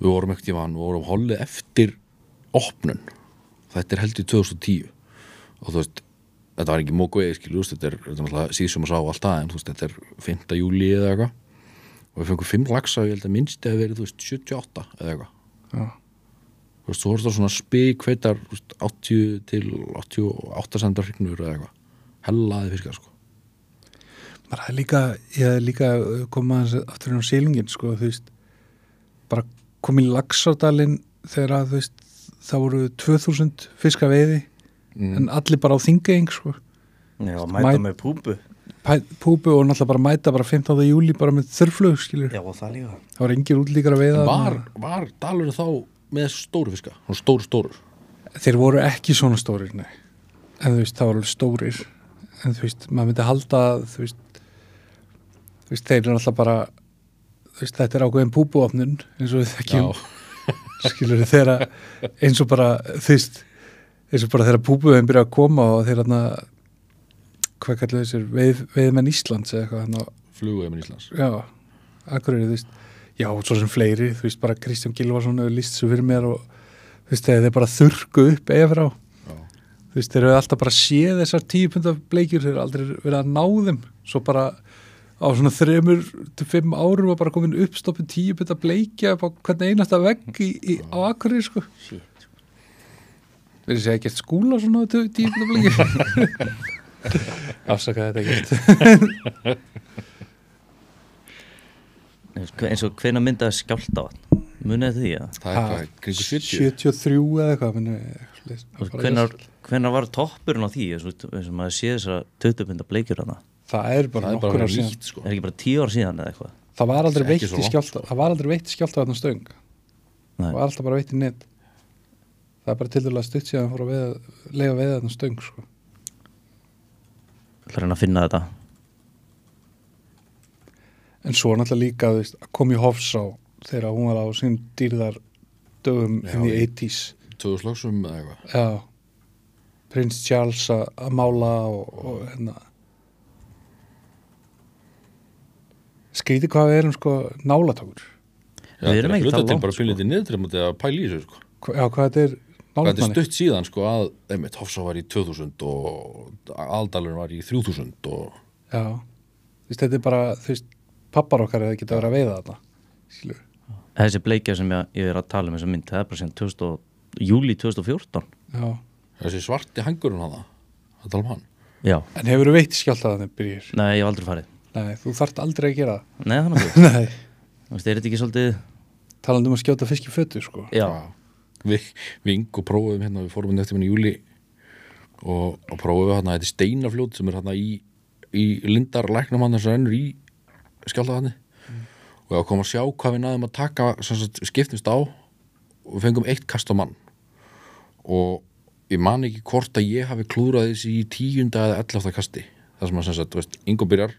við vorum ekkert í hann, við vorum hollið eftir opnun. Þetta er held í 2010 og þú veist, þetta var ekki móku eða skilur, þetta er, er náttúrulega síðsum að sá alltaf en þú veist, þetta er 5. júli eða eitthvað og við fengum 5 lagsa ég held að minnst eða verið, þú veist, 78 eða eitthvað. Já. þú veist, þú voru það svona spik hveitar, þú veist, 80 til 88 sendar hrygnur eða eitthvað. Hellaði fiskar, sko. Bara það er líka, ég er líka koma aðeins aftur inn á sílungin, sko, þú veist, bara komið í lagsardalinn þegar að, þú veist, það voru 2000 fiska veiði, mm. en allir bara á þingeing, sko, Já, mæta Mæ- með púpu. Pæ- púpu og náttúrulega bara mæta bara 15. júli bara með þurrflug, skilur. Já, og það líka Það var engin útlíkar að veiða. var, var dalur þá með þessu stóru fiska, svona stóru stóru Þeir voru ekki svona stórir, nei. En þú veist, það voru alveg stórir. En þú veist, maður myndi halda, að, þú veist, þú veist, þeir eru alltaf bara, þú veist, þetta er ákveðin púbuofnun, eins og við þekkjum, <laughs> skilur þeirra, eins og bara, þú veist, eins og bara þeirra púbuðin byrja að koma og þeir hann hvað kallar þessir, veið, veiðmenn Íslands eða eitthvað, með Íslands já, akkur eru, þú veist, já, svo sem fleiri, þú veist, bara Kristján Gilvarsson hefur líst svo fyrir mér og, þú veist, þeir bara þurrku upp eða frá, Já. þú veist, þeir eru alltaf bara séð þessar tíu punta bleikjur, þeir eru aldrei verið að ná þeim, svo bara á svona þremur til fimm árum var bara komin uppstoppin tíu punta bleikja upp á hvern einasta vegg í, í, á akkurir, sko. Shit Við segja ekkert skúla svona á tíu tíu punta bleikjur. <laughs> <laughs> Afsakaði þetta ekkert. <laughs> eins og hvena myndaði skjálta á hann munið því að það er hvað, kringu 70 73 eða eitthvað, minni, eitthvað hvenar, hvenar var toppurinn á því eins og maður sé þess að 20 mynda bleikjur hana Það er bara það er nokkur ár síðan. sko er ekki bara 10 ár síðan eða eitthvað Það var aldrei Ekki veitt í skjálta sko. Það var aldrei veitt í skjálta þarna stöng Nei. Það var alltaf bara veitt í net Það er bara til dæla stutt síðan að veiða, lega veiða þarna stöng sko. Það er hann að finna þetta? En svo náttúrulega líka veist, að koma í Hofsá þegar hún var á sín dýrðar dögum inn í í- 80s Tvöðu slagsum eða eitthvað. Já. Prins Charles að að mála og, og hérna. Skrítið hvað við erum sko nálatókur Já, Við erum þetta er ekki hluta það til langt, bara pínlítið niðurdrefandi að pæla í þessu sko. Já hvað þetta er Hvað þetta er stutt síðan sko að einmitt, Hofsá var í 2000 og Aldalur var í 3000 og já. Þú veist, þetta er bara þú veist pappar okkar eða geta verið að veiða þetta skilur Þessi bleikja sem ég, ég er að tala um þessa mynd, það er bara síðan 2000, og- júlí 2014 já. Þessi svarti hangurinn hann það tala um hann. Já, en hefur þú veitt skjálta þannig byrjir nei, ég hef aldrei farið. Nei þú þarft aldrei að gera Nei, þannig að það <laughs> nei. Þú veist, er þetta ekki svolítið talandi um að skjóta fisk í fötu sko? Já, við, við yngu prófum hérna, við fórum eftir minni í júli og, og prófum við hérna, þetta steinafljót sem er hérna í, í lindar læknum hann sem rennur í skjáltaðanni og ég kom að sjá hvað við náðum að taka sagt, skiptumst á og við fengum eitt kast á mann. Og ég man ekki hvort að ég hafi klúrað þessi í tíunda eða ellafta kasti. Það sem að sem sagt, þú veist, yngu byrjar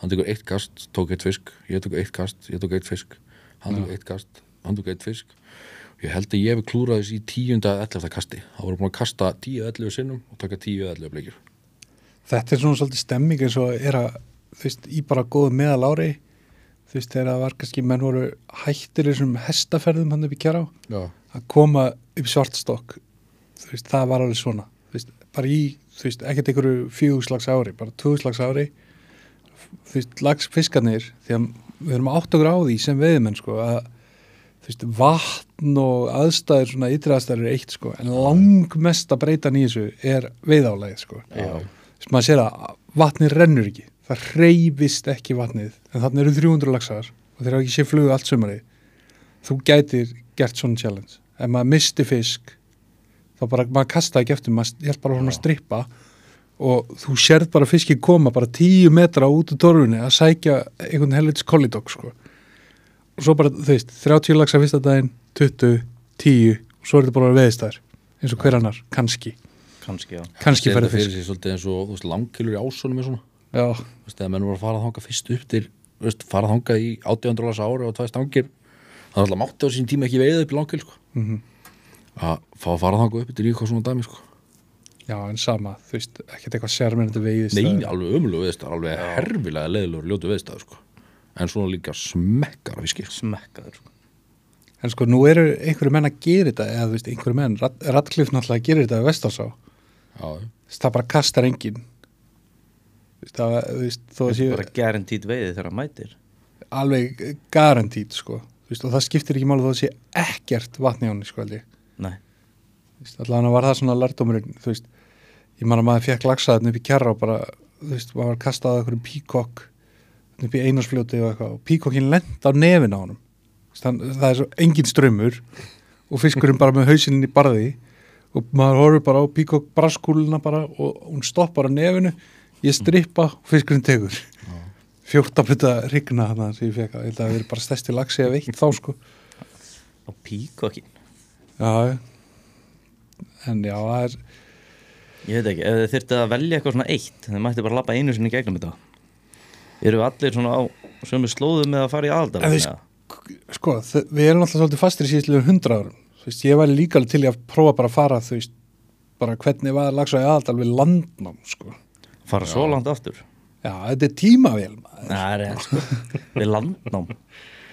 hann tekur eitt kast, tók eitt fisk ég tók eitt kast, ég tók eitt fisk hann tók eitt kast, hann tók eitt fisk ég held að ég hef klúrað þessi í tíunda ellefta kasti. Þá voru búin að kasta tíu ellefu sinnum og taka tíu ellefu bleikjur. Þetta er svona svolítið stemming eins og er að þú veist, í bara góðu meðal ári þú veist, þegar það var kannski menn voru hættir þessum hestaferðum hann upp í kjara já, að koma upp svartstokk þú veist, það var alveg svona. Þú veist, bara í, þú veist, ekkert einhverju fjögurslags ári, bara tvögurslags ári. Þú veist, lags fiskarnir því að við erum átt á því sem veiðmenn sko, að veist, vatn og aðstæður svona ytri aðstæður er eitt sko, en langmest að breyta þessu er veiðálægið sko. Þess maður sér að vatnið rennur ekki. Það reyfist ekki vatnið en þannig eru 300 laxar og þeir hafa ekki sé flugu allt sumari þú gætir gert svona challenge. Ef maður misti fisk þá bara, maður kastaði ekki eftir maður held bara svona að strippa og þú sérð bara fiskið koma bara 10 metra út úr torfunni að sækja einhvern helvits kollidokk sko. Og svo bara, þú veist, 30 laxa fyrsta daginn 20, 10 og svo er þetta bara veðistæður eins og hver annar, kannski. Kannski, já. Kannski færði þetta fyrir sig svolítið eins og þú veist, langkilur í ásónum er svona. Já, þú veist, eða menn voru að fara að þanga fyrst upp til þú veist, fara að þanga í 800 ára ári og tvæst stangir það var alltaf mátti á sín tíma ekki veiða upp í langkil sko. mhm. Að fá að fara að þanga upp til eitthvað svona dæmi sko. Já, en sama, þú veist, ekkert eitthvað sérmennandi veiðist en svona líka smekkar af fiski smekkaður sko. En sko, nú eru einhverju menn að gera þetta eða, þú veist, einhverju menn, Radcliffe náttúrulega að gera þetta við Vestarsá, Já, það bara kastar veist, það, að er bara guaranteed veiði þegar hann mætir. Alveg garantít, sko. Veist, og það skiptir ekki máli þó að sé ekkert vatni á hann, sko, veist, allavega var það svona lærdómurinn, þú veist. Ég man að maður fekk lagsaðan upp í kjarra og bara, þú veist, maður var kastað á einhverjum píkokk upp í einarsfljóti og eitthvað. Og píkokkin lent á nefin á hann, það er svo engin strömmur og fiskurinn bara með hausinn í barði og maður horfir bara á píkokk braskúluna bara og hún stoppar á nefinu. Ég strippa og fiskurinn tegur fjórtaputta rigna þarna sem ég fekk að, að það verið bara stærsti lagsi að veitt þá sko. Á píkokkin já, en já, það er Ég veit ekki, þyrfti að velja eitthvað svona eitt þið mætti bara lappa einu sinni gegnum þetta Eru allir svona á sömu slóðu með að fara í En aðaldar við- sko, við erum alltaf svolítið fastir í síðslu hundra árum, þú veist, ég væri líka alveg til að prófa bara að fara, þú veist bara hvernig var lagsa í aðaldal við landnám, sko, Fara svo langt aftur? Já, þetta er tímavél það er rétt sko. <laughs> Við landnám.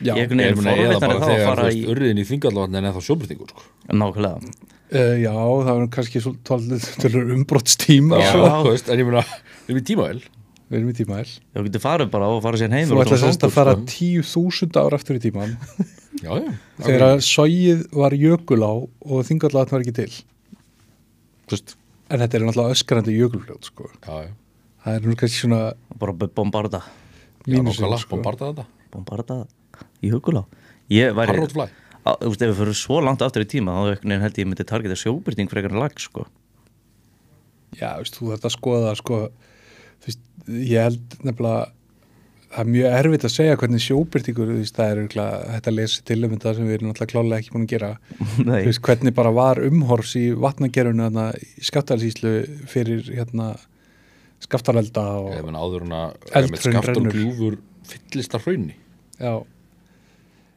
Já, Ég er þá að þegar þú fara í urriðin í þingallavatn en eða sjóbyrtingur sko. Nákvæmlega. Uh, já, það var kannski svolítið umbrotstíma Já, svo. þú veist, en ég meina, við erum í tímavel við erum í tímavél. Já, getur farið bara og fara sér heim þú og ætla svona sérst að fara sko. 10.000 ár aftur í tíman <laughs> Já, já. Þegar að sóið var jökulá og þingallatn var ekki til. Þú veist, en þetta er náttúrulega öskrandi jökulfljót, sko. Já, já. Það er nú kannski svona Bara bombarda. Nákvæmlega, sko. bombarda þetta. Bombarda í hugulá Ég væri Harrod fly. Á, Þú veist, ef við fyrir svo langt aftur í tíma þá einhvern held ég myndi targeta sjóbyrting frekar en lag sko. Já, veist, þú þarft að skoða sko, þú ég held nefnilega það er mjög erfitt að segja hvernig sjóbyrtingur, það er um þetta sem við erum náttúrulega klálega ekki búin að gera. <laughs> Veist, hvernig bara var umhorfs í vatnagerunu þarna í skaftalsíslu fyrir hérna skaftarelda og gljúfur fyllist af hraunni Já,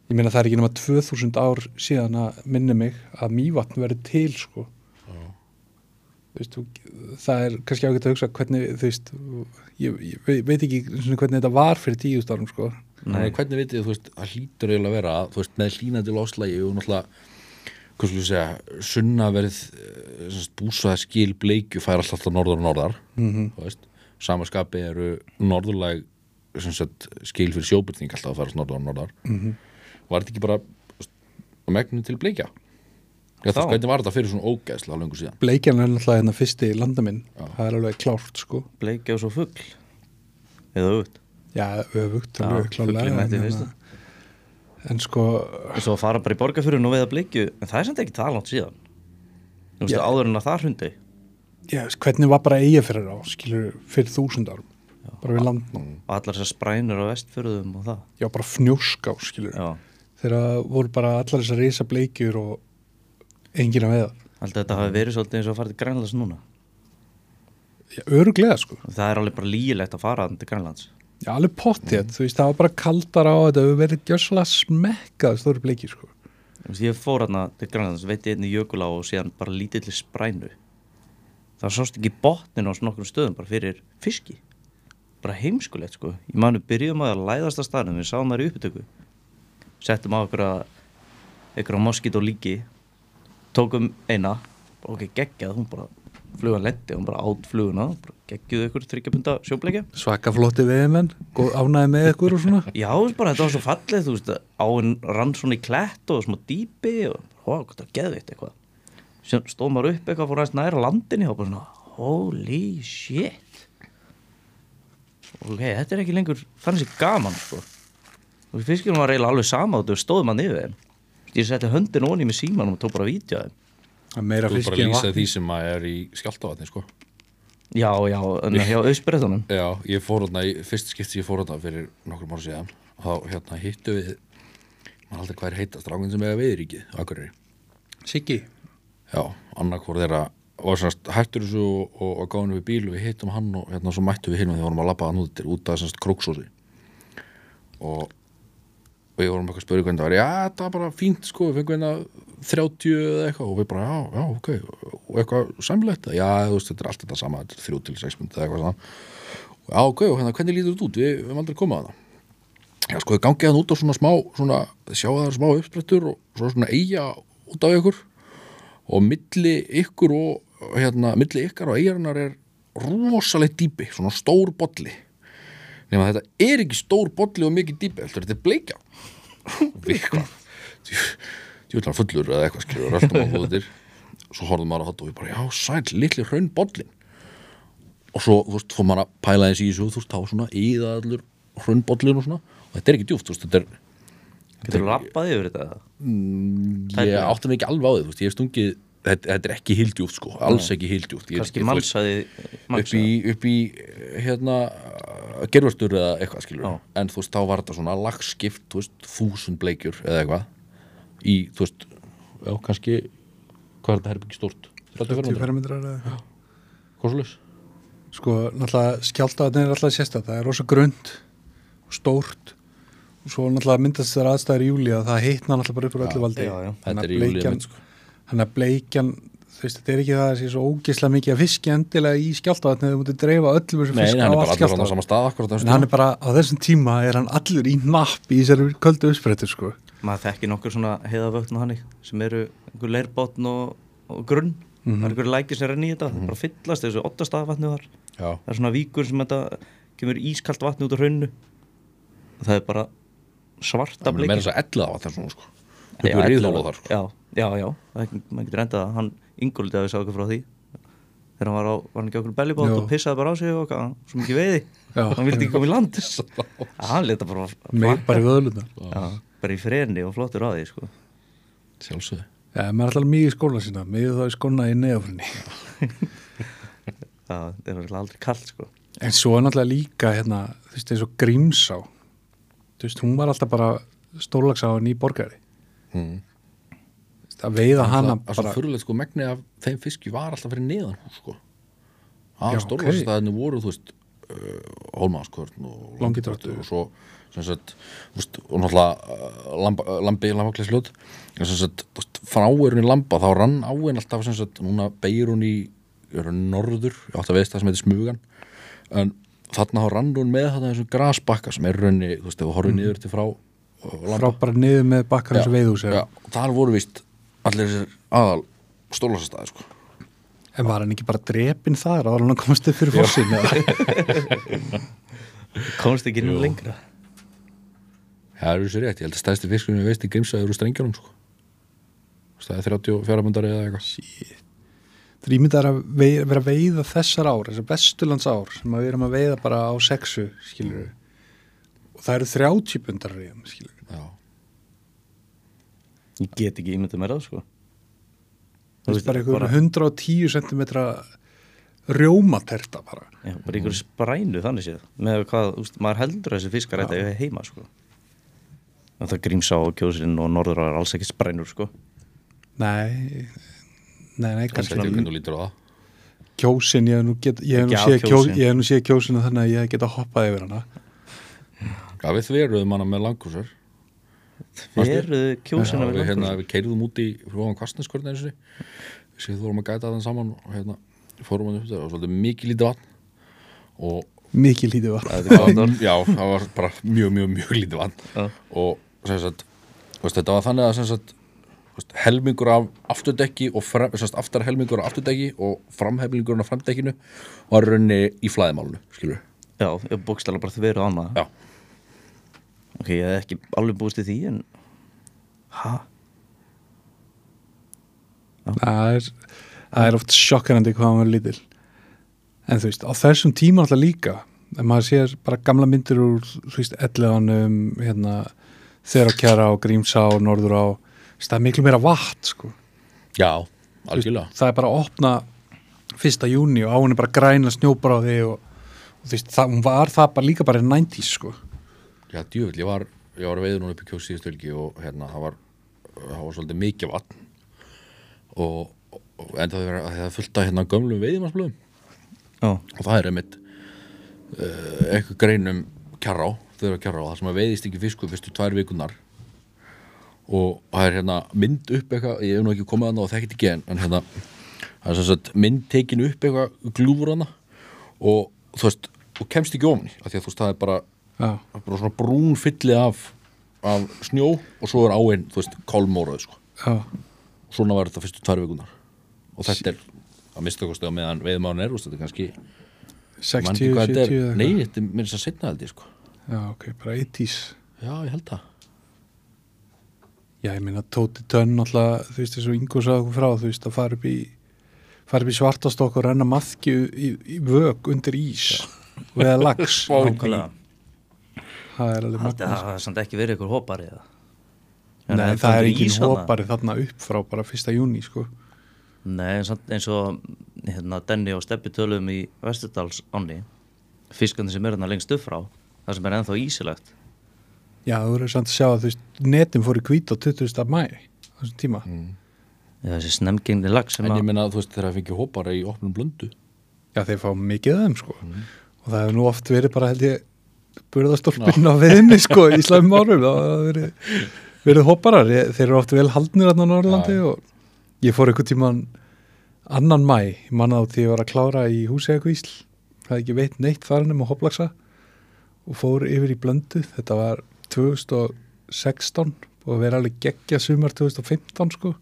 ég meina það er ekki nema 2000 ár síðan að minni mig að mývatn verið til sko veist, þú- það er kannski ágætt að hugsa hvernig, þú veist ég, ég veit- veit ekki svona hvernig þetta var fyrir tíust árum sko. Nei. hvernig vitið þið, þú veist, það hlýtur eiginlega að vera að, þú veist, með hlýnandi loslægi og náttúrulega, hvað skulle ég segja sunnaverð, búsaða skil bleikju fær alltaf norðar og norðar mm þú veist, samaskapi eru norðurlæg sagt, skil fyrir sjóbyrning alltaf að færast norðar og norðar. -hmm. var þetta ekki bara megnum til bleikja Já, Þá. veist, hvernig var þetta fyrir svona ógæðslega lengur síðan? Bleikjan er náttúrulega hérna fyrsti landaminn. Já. það er alveg klárt sko. Bleikja og svo fugl. Eða auðvitað Já, Já, alveg mætti en, fyrst. hérna, en sko og svo að fara bara í borgarfjörun og veiða bleikju en það er samt ekki það langt síðan. Þú veist Já. áður en að það hrundi. Já, hvernig var bara eiga fyrir á skilur fyrir þúsund árum? Bara við landnám, og allar þessar sprænur á vestfjörðum og það. Já bara fnjóská skilur, já, þegar voru bara allar þessar risa bleikjur og enginn að veiða að þetta hafi verið svolítið eins og að fara til Grænlands núna. Já, öruglega sko, það er alveg bara lígilegt að fara til Grænlands. Já alveg pottið þú veist, það var bara kaldar á þetta við verið gjössalega smekkað stóri bleikjur sko. Ég fór hérna til Grænlands veit ég einni jökulá og síðan bara lítilli sprænu. Það sást ekki botnin á nokkrum stöðum bara fyrir fiski. Bara heimskulegt sko. Ég manu byrjuðum að læðast að staðnum við sáum þær í upptöku. Settum á okkur að ykkur á moskít og líki tókum eina ok, geggjað, hún bara flugan lendi, hún bara átt fluguna geggjuð ykkur þryggjabunda sjóbleikja svaka flotti veðimenn, ánæði með ykkur og svona Já, bara, þetta var svo fallið, þú veist, áinn rann svona í klett og smá dýpi og, hvað það geðveitt eitthvað. Síðan stóð maður upp eitthvað, fór aðeins næra landinni og bara svona, holy shit. Ok, þetta er ekki lengur, þannig sé gaman, sko. Og fiskirinn var eiginlega alveg sama og þau stóðum hann yfir þeim. Ég setti höndin onni með símanum og tók bara vídeo af þeim. Er Þú er bara fiski að en lýsa vatn því sem að er í skjáltavatni sko. Já, já, en hjá auðsbreytunum. Já, ég fór hérna í fyrst skipti ég fór hérna fyrir nokkrum ára síðan og þá hérna hittu við maður aldrei hvað er heitast, ráðin sem eiga veiðríkið Akureyri Siggi, Já, annarkvor þeirra var semst hættur þessu og, og, og gáðum við bíl og við hittum hann og hérna svo mættum við hinn og því vorum að labba hann út til út af semst króksósi og við vorum eitthvað að spyrja hvernig það var. Já, það var bara fínt sko, við fengum hérna 30 eða eitthvað. Og við bara, já, já, ok. Og eitthvað samlegt, já, þú veist, þetta er allt þetta sama. Þetta er 3 til 6 myndi eða eitthvað svona. Já, ok, og hérna, hvernig lítur þetta út, við, höfum aldrei komað að það. Já, sko, þið gangið hann út á svona smá svona, þið sjáu það er smá uppsprettur og svo svona eiga út af ykkur. Og milli ykkur og hérna, milli ykkar og eigarinnar er rosalega dýpi, svona stór bolli nema þetta er ekki stór bolli og mikið heldur þetta er bleikja? <laughs> Djúðlar fullur eða eitthvað skilur röltum á húðutir svo horfðum maður á þetta og við bara, já, sæl, litli hraun bollin og svo, þú veist, fór maður að pæla eins í þessu, þú veist, þá svona íða allur hraun bollin og svona. Og þetta er ekki djúft, þú veist, þetta er Getur þú lappaði yfir þetta? ég átti mig ekki alveg á því, þú veist, ég er stungið þetta, þetta er ekki hildjúft, sko, alls ekki hildjúft ég, ég, veist, mannsaði, upp í, upp í hérna gerfastur eða eitthvað skilur Já. en þú veist, þá var þetta svona lagskipt þú veist, þúsund bleikjur eða eitthvað í, þú veist, já, kannski hvað er þetta herbyggi stórt? 30 30 fermetrar, eða leys? Sko, náttúrulega skjáltaðin er alltaf sérstætt, það er rosa grund og stórt. Og svo náttúrulega myndast þær aðstæður í júli að það heitna náttúrulega bara upp úr öllu valdi. Þetta er í júlí einmitt, sko. Þannig að bleikjan, þú veist, þetta er ekki það að sé svo ógislega mikið að fiski endilega í skjáltaðin eða þú mútið dreifa öllum þessum Nei, fisk hann á er allt akkurat En hann er bara, á þessum tíma er hann allur í napp í þessari köldu uppsprettur, sko. Maður þekki nokkur svona heiðavöktn og hannig sem eru einhver leirbotn og, og grunn. Það er einhver lækir sem renni í þetta það bara fyllast þessu ottastaðvatni þar. Já, það er svona víkur sem þetta kemur ískalt vatni út á hraunnu það er bara svarta það að riðhóla ellefu- þar, sko. Já, já, já, það maður getur endað það hann yngoldi að við sá okkur frá því. Þegar hann var, á, var hann ekki okkur bellibót Já. og pissaði bara á sig og svo mikið veiði. Já. hann vildi ekki koma í land. <laughs> Hann leta bara Meir bara í vöðluna já, bara í freni og flottur á því sko. Sjálfsögðu. Já, maður er alltaf mikið í skóla sína, mikið þá í skóna í neðafrinni <laughs> það er náttúrulega aldrei kallt sko. En svo er náttúrulega líka hérna, þú veist, eins og Grímsá. Þú veist, hún var alltaf bara stórlagsáin í borgari mm. Að veiða hana Það er svo bara fyrirlega sko megni af þeim fiski var alltaf fyrir neðan hús sko að ok. stórvarsstaðinu voru þú veist uh, hólmaðskvörn og Langidráttur. og svo sagt, veist, og náttúrulega uh, lambi, lambaklæsljót en sem sagt, þú veist, frá er hún í lamba þá rann áin alltaf sem sagt núna beigir hún í norður, ég átt að veist það sem heitir smugan en þarna þá rann hún með þarna þessum grasbakka sem er raunni, þú veist, ef þú horfið niður til frá frá bara niður með bakkar eins og veiðhús og þar voru víst allir þessir aðal stólasastæði sko. en var hann ekki bara drepinn þar en hann komast upp fyrir fórsin <laughs> komst ekki inn lengra. Það eru sér rétt, ég held að stæðsti fiskurinn við veist í grímsaður úr strengjónum sko. er 34 bundar eða eitthvað. Það er ímyndað að vera að veiða þessar ár, þessar vesturlands ár sem að við erum að veiða bara á sexu, skilur við. Það eru 30 bundar reyðum, ég get ekki ímyndið mér það sko. Það er bara einhver 110 cm rjómaterta bara. Já, bara einhverju sprænu þannig séð. Með hvað, úst, maður heldur að þessi fiskar þetta er heima sko. Og það grímsá og kjósinn og norður er alls ekki sprænur sko. Nei, nei, nei, kannski hvernig þú lítur á. Það kjósin, ég hef nú, hef séð kjós, kjósin. ég hef nú séð kjósina þannig að ég geta hoppað yfir hana. Já, við þveruðum hana með kjósinn Já, að við, vera hérna, við keirðum út í frúan kastneskvörn eins og við séð þú vorum að gæta þann saman og hérna, fórum hann upp það og svolítið mikið lítið vatn og Mikið lítið orð. já, það var bara mjög, mjög, mjög lítið vatn. Já. og sem sagt, veist, þetta var þannig að sem sagt, helmingur af afturdekki og frem, aftar helmingur af afturdekki og framhelmingurinn af framdekkinu var raunni í flæðimálunu, skilur Já, ég bókstæla bara þið veru annað Já. Ok, ég hef ekki alveg búist í því en Hæ? Það er, það er oft sjokkarandi hvað verður lítil en þú veist, á þessum tíma alltaf líka en maður sér bara gamla myndir úr þú veist, elleðanum hérna, þeirra kjara og grímsá og norður á það er miklu meira vatn sko. Já, algjörlega það er bara að opna fyrsta júni og á henni bara græna snjóbráði og, og þú veist, það hún var það bara líka bara í 90s sko. Já, djöfull, ég var, ég var að veiða núna upp í kjós síðustölgi og hérna, það var, það var svolítið mikið vatn og, og, enda það var það af hérna gömlum veiðimarsblöðum Já, og það er einmitt uh, eitthvað greinum kjarrá, þau eru að kjarrá það sem að veiðist ekki fiskur fyrstu tvær vikunar og það er hérna mynd upp eitthvað, ég hef nú ekki komið að og þekkit ekki en, en hérna það er sagt mynd tekin upp eitthvað glúfur hana og þú veist, og kemst ekki ofni af því að þú veist, það er bara, Já, bara svona brún fylli af, af snjó og svo er áinn, þú veist, kálmóraði sko. já, svona var þetta fyrstu tvær vikunar og þetta er að mista kosti á meðan veiðmáðan er, þetta er kannski ég man ekki 60, hvað 70 þetta er. eða Nei, þetta er mér þess að setna held ég sko. Já, ok, bara 80s Já, ég held það. Já, ég meina Tóti Tönn alltaf, þú veist, eins og Ingo sagði okkur frá, þú veist, að fara upp í fara upp í svartastokk og renna maðkju í, í vög undir ís og eða lags nákvæmlega það er alveg að magna það hafi samt ekki verið ykkur hópari eða? Nei, En það er þarna? hópari þarna upp frá bara fyrsta júni, sko. Nei, eins og hérna, Denni og Steppi töluðum í Vesturdals áni fiskandi sem er hérna lengst upp frá það sem er ennþá ísilegt. Já, þú verður samt að sjá að þú veist, netin fór í hvít á 20. mæ þessum tíma. Eða þessi snemgengni lag sem En ég að meina, þú veist, þegar það fengi hópar í opnum blöndu. Já, þeir fá mikið af þeim, sko. Og það hefur nú oft verið bara, held ég burðastólpinn á viðinni, sko í slæmum árum, það verið verið hopparar, ég, þeir eru oft vel haldnir þarna á Norrlandi Já. og ég fór einhvern tíman annan mæ, ég manna á því ég var að klára í húsegakvísl, það ekki veit neitt farinum og hopplagsa og fór yfir í blöndu, þetta var 2016 og verið alveg geggja sumar 2015 sko.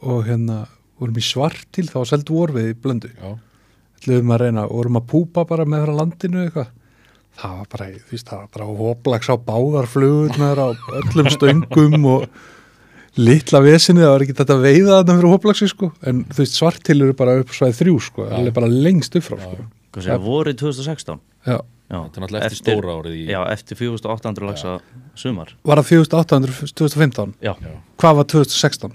Og hérna vorum í svartil, þá seldu vorfið í blöndu. Ætluðum að reyna vorum að púpa bara með frá landinu eitthvað það var bara, þú veist, það var bara hóplags á báðarflugurnar á öllum stöngum og litla vesinni, það var ekki þetta að veiða þarna fyrir hóplagsi sko, en þú veist svartil eru bara upp svæði þrjú sko, Já. alveg bara lengst upp frá sko. hvað segja, vorið 2016 Já. Já, þetta er náttúrulega eftir, stóra árið í Já, eftir 4800 lagsa sumar Var það 4800 2015? Já, Hvað var 2016?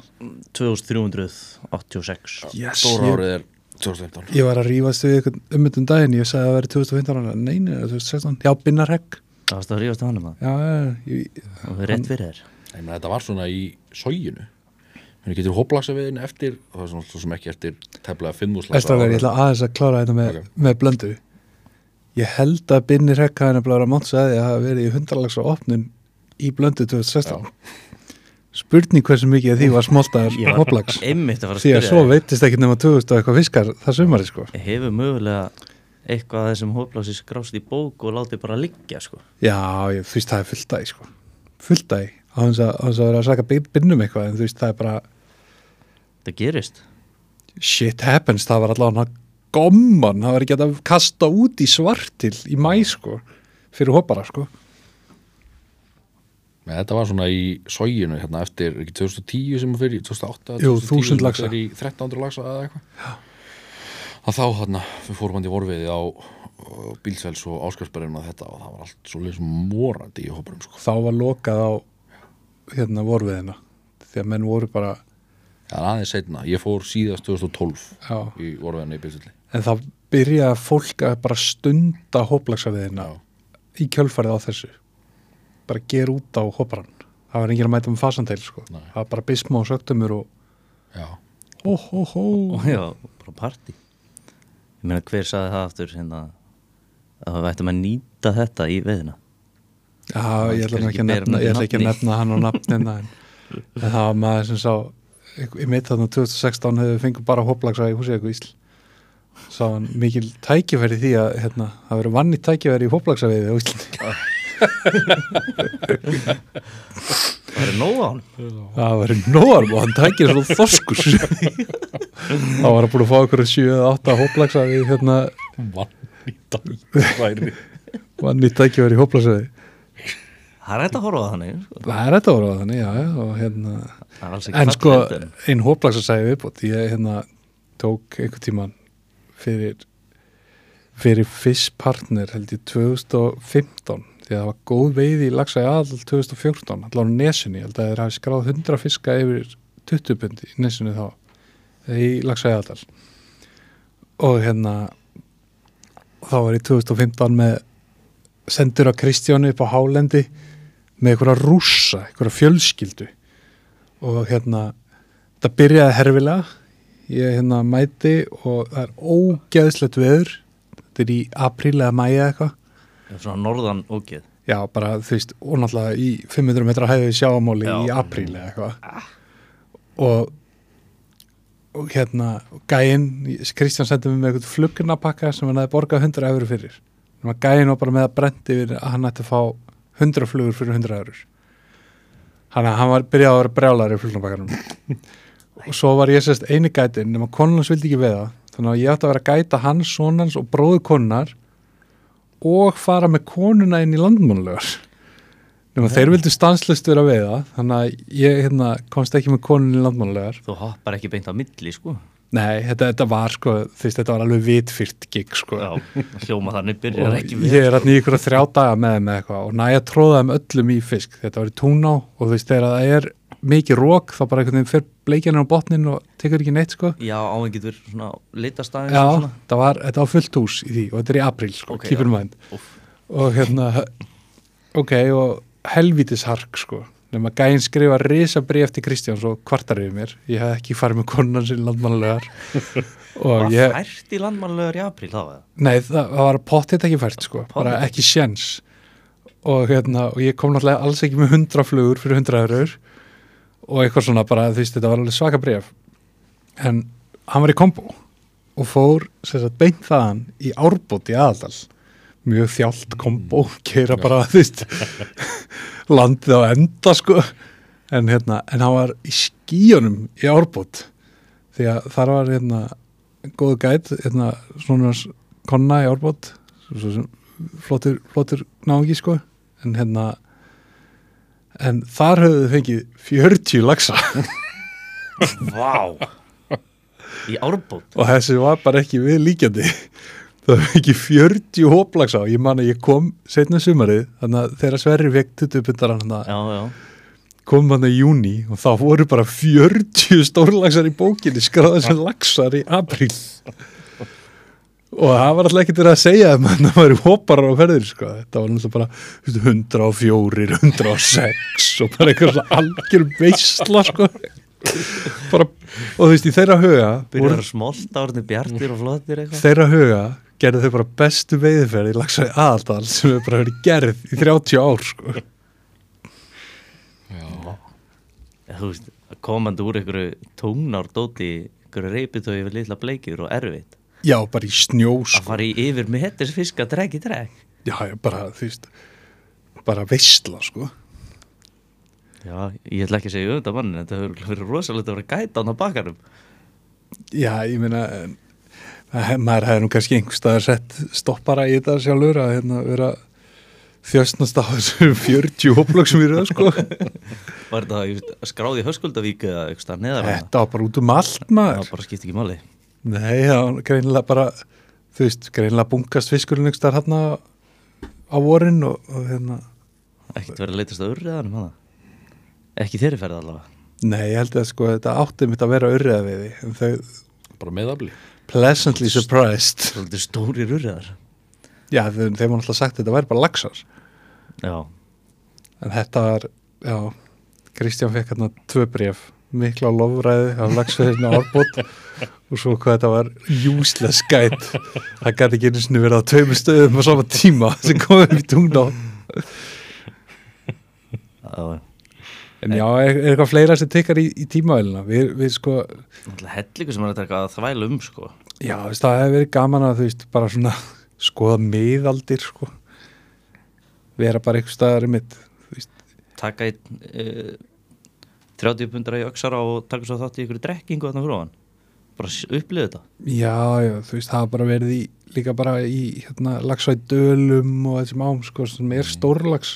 2386 Yes, Stóra ég, árið er 2015 ég var að rífast við eitthvað um þetta um daginn, ég sagði að það væri 2015 nei, nei, það er 2016, já, Binnarhegg Það varst að rífast á hann um það já, ég, og það er rétt fyrir þér. Ég meina, þetta var svona í sóginu Þannig getur hóplagsa við henni eftir og það er svona svo sem ekki eftir tefnilega 5 Æstakar, ég ætla aðeins að klára þetta með, Ok. með blöndu. Ég held að Rekka hann er bara að mátsa að því að hafa verið í hundralags spurning hversu mikið af því var var hoplags að að því að svo veitist ekki nema 2000 og eitthvað fiskar það sumari sko. Hefur mögulega eitthvað að þessum hóplási skrást í bók og látið bara liggja sko. já, ég, þú veist það er fullt dæg sko. Fullt dæg á þess að, á þess að að saka binnum eitthvað en þú veist það er bara Það gerist. Shit happens, það var allavega gomman, það var ekki að kasta út í svartil í mæ sko fyrir hopara sko Nei, þetta var svona í sóginu hérna eftir ekki 2010 sem fyrir 2008 Jú, 2010 1000 sem laxa. fer í 1300 laxa eða eitthvað. Að þá hérna fórum hann í vorfiði á uh, Bílsvæls og Áskarsbergin og þetta og það var allt svo leysum morandi í hóparum sko. þá var lokað á hérna vorfiðina því að menn voru bara Já, aðeins seinna, ég fór síðast 2012 já, í vorfiðinu í Bílsvælli en þá byrjaði fólk að bara stunda hoplagsafiðina í kjölfarið á þessu bara gera út á hoparan það var enginn að mæta með fasanteil sko. Það var bara bismó og sögtumur og hó og já, bara partí. Ég meina hver saði það aftur hérna, að við ættum að nýta þetta í veðina Já, ég ætla ekki kannski að meira nefna, undir ég ætla ekki að nefna hann á nafnina en, en það var maður sem sá í mitt þarna 2016 hefur fengið bara hoplagsa í húsið eitthvað ísl. Sá hann mikil tækifæri í því að hérna, það verið vanni tækifæri í hoplagsa veiði á Íslandi <laughs> Það er nóg á hann það verið nóar og hann tækir svo þoskus þá var hann búin að fá okkur 7-8 hoplagsa við hérna vann í hoplagsa veiði Það er hægt að horfa á þannig sko. það er þetta voru á þannig, já, já og hérna Það er en sko, einn hóplagsa sæði viðbót ég hérna tók einhvern tíman fyrir fyrir Fish Partner held ég 2015 því að það var góð veiði í lagsa í aðal 2014 allar á nesunni, held að þeir hafi skráð 100 fiska yfir 20 bundi í nesunni þá, eða í lagsa í aðal. Og hérna þá var ég 2015 með sendur á Kristjánu upp á Hálendi með einhverja rússa, einhverja fjölskyldu. Og hérna það byrjaði herfilega. Ég hérna mæti og það er ógeðslegt veður. Þetta er í apríl eða mæja eitthvað Svona norðan ógeð. Já bara þú veist og náttúrulega í 500 metra hæði sjáamáli Já. í apríl eða eitthvað. Og og hérna gæinn, Kristján sendi mig með eitthvað flugnapakka sem hann hefði borgað 100 eurur fyrir. Að gæinn var bara með að brendi yfir að hann ætti að fá 100 flugur fyrir 100 eurur hann, hann var byrjað að vera brjálar í flugnapakkanum. <laughs> Og svo var ég sérst eini gætin nema konunans vildi ekki veða þannig að ég átti að vera að gæta hans, sonans og bróðu konunar og fara með konuna inn í landmannlegar nema þeir vildu stanslust vera að veiða þannig að ég hérna, komst ekki með konun í landmannlegar Þú hoppar ekki beint á milli sko. Nei, þetta, þetta var sko þú veist, þetta var alveg vitfyrt gig sko. Já, hljóma þannig byrjar ekki ég er hérna í ykkur þrjá daga með þeim eitthvað og næja tróða þeim öllum í fisk. Þetta var í túná og þú veist þegar það er mikið rók þá bara einhvern veginn fer bleikjanir á botnin og tekur ekki neitt sko. Já, áinn getur svona litastæðin já, það var, þetta var fullt hús í því og þetta er í apríl sko, Ok, keep in mind. Og hérna ok, og helvítis hark sko, nema gæinn skrifa risa bréf til Kristjáns og kvartar yfir mér. Ég hef ekki farið með konan sinni landmannlegar <laughs> og Var ég fært í landmannlegar í apríl þá? Nei, það, það var pottitt ekki fært sko, bara Pottþétt. ekki sjens og hérna, og ég kom náttúrulega alls ekki með 100 flugur fyrir 100 eurur og eitthvað svona bara, þú veist, þetta var alveg svaka bref en hann var í kombo og fór, sagt, beint þaðan í árbót í aðaldal. Mjög þjált kombo, keira bara, þú veist <laughs> landið á enda sko. En hérna, en hann var í skíunum í árbót. Því að þar var hérna góðu gæt, hérna svona konna í sem flottur, náungi sko. En hérna en þar höfðu þau fengið 40 lagsa Vá. Í árbót. Og þessi var bara ekki við líkjandi það var ekki 40 hóplagsa og ég man að ég kom setna sumarið þannig að þegar Sverri fekk 20 pundaran hann kom hann í júni og þá voru bara 40 stórlagsar í bókinni skráðið sem lagsar í apríl og það var alltaf ekkert verið að segja að það væri hóparar á ferðir sko. þetta var náttúrulega bara þú veist, 104, 106 og bara eitthvað svona algjör veisla sko. bara, og þú veist í þeirra huga Byrjar að smolta orðinu bjartir og flottir eitthvað þeirra huga gerðu þau bara bestu veiðferð í lagsaði aðaldal sem hefur bara verið gerð í 30 ár sko. Já, þú veist, komandi úr einhverju tónardóti einhverju reypitói yfir litla bleikjur og erfitt já, bara í snjó að sko. fara í yfir með hettis fisk að drekki drek já, já, bara, þú veist bara veistla sko. Já, ég ætla ekki að segja þetta mann þetta hefur verið rosalegt að vera gæta á bakarum já, ég meina eh, maður hefði nú kannski einhver staðar sett stoppara í þetta sjálfur að hérna, vera þjöstnast á þessum 40 hóplög sem við erum sko. Var þetta skráði í Höskuldavík eða eitthvað neðar þetta var bara út um allt Það maður bara skipti ekki máli Nei, það var greinilega bara þú veist, greinilega bunkast staðar hérna á vorin og, og hérna. Ekkert verið að leitast að urriðanum hana Ekki þeirri ferð allavega? Nei, ég held að sko þetta átti mitt að vera urriða við því en þau bara meðafli. Pleasantly surprised. Svolítið stórir urriðar. Já, þeim, þeim var alltaf sagt að þetta væri bara laxar. Já, en þetta var, já Kristján fekk hérna tvö bref mikla lofræði af laxveðinu árbót og svo hvað þetta var useless guide. Það gæti ekki einu sinni verið á tveimur stöðum á sama tíma sem komið í tungná já. En já, er, er eitthvað fleira sem tekkar í, í tímavelina? Við, við sko, hellingu sem er að taka að þvæla um sko. Já, veist, það hefur verið gaman að þú veist, bara svona skoða miðaldir sko. Vera bara eitthvað staðar þú veist, Taka einn uh, 30 pundra í öksara og taka svo þátt í ykkur drekkingu þarna fyrir hann Bara upplifið þetta Já, já, þú veist, það hafa bara verið í, líka bara í hérna, lagsvæð dölum og þessum ám, sko, sem er stórlags.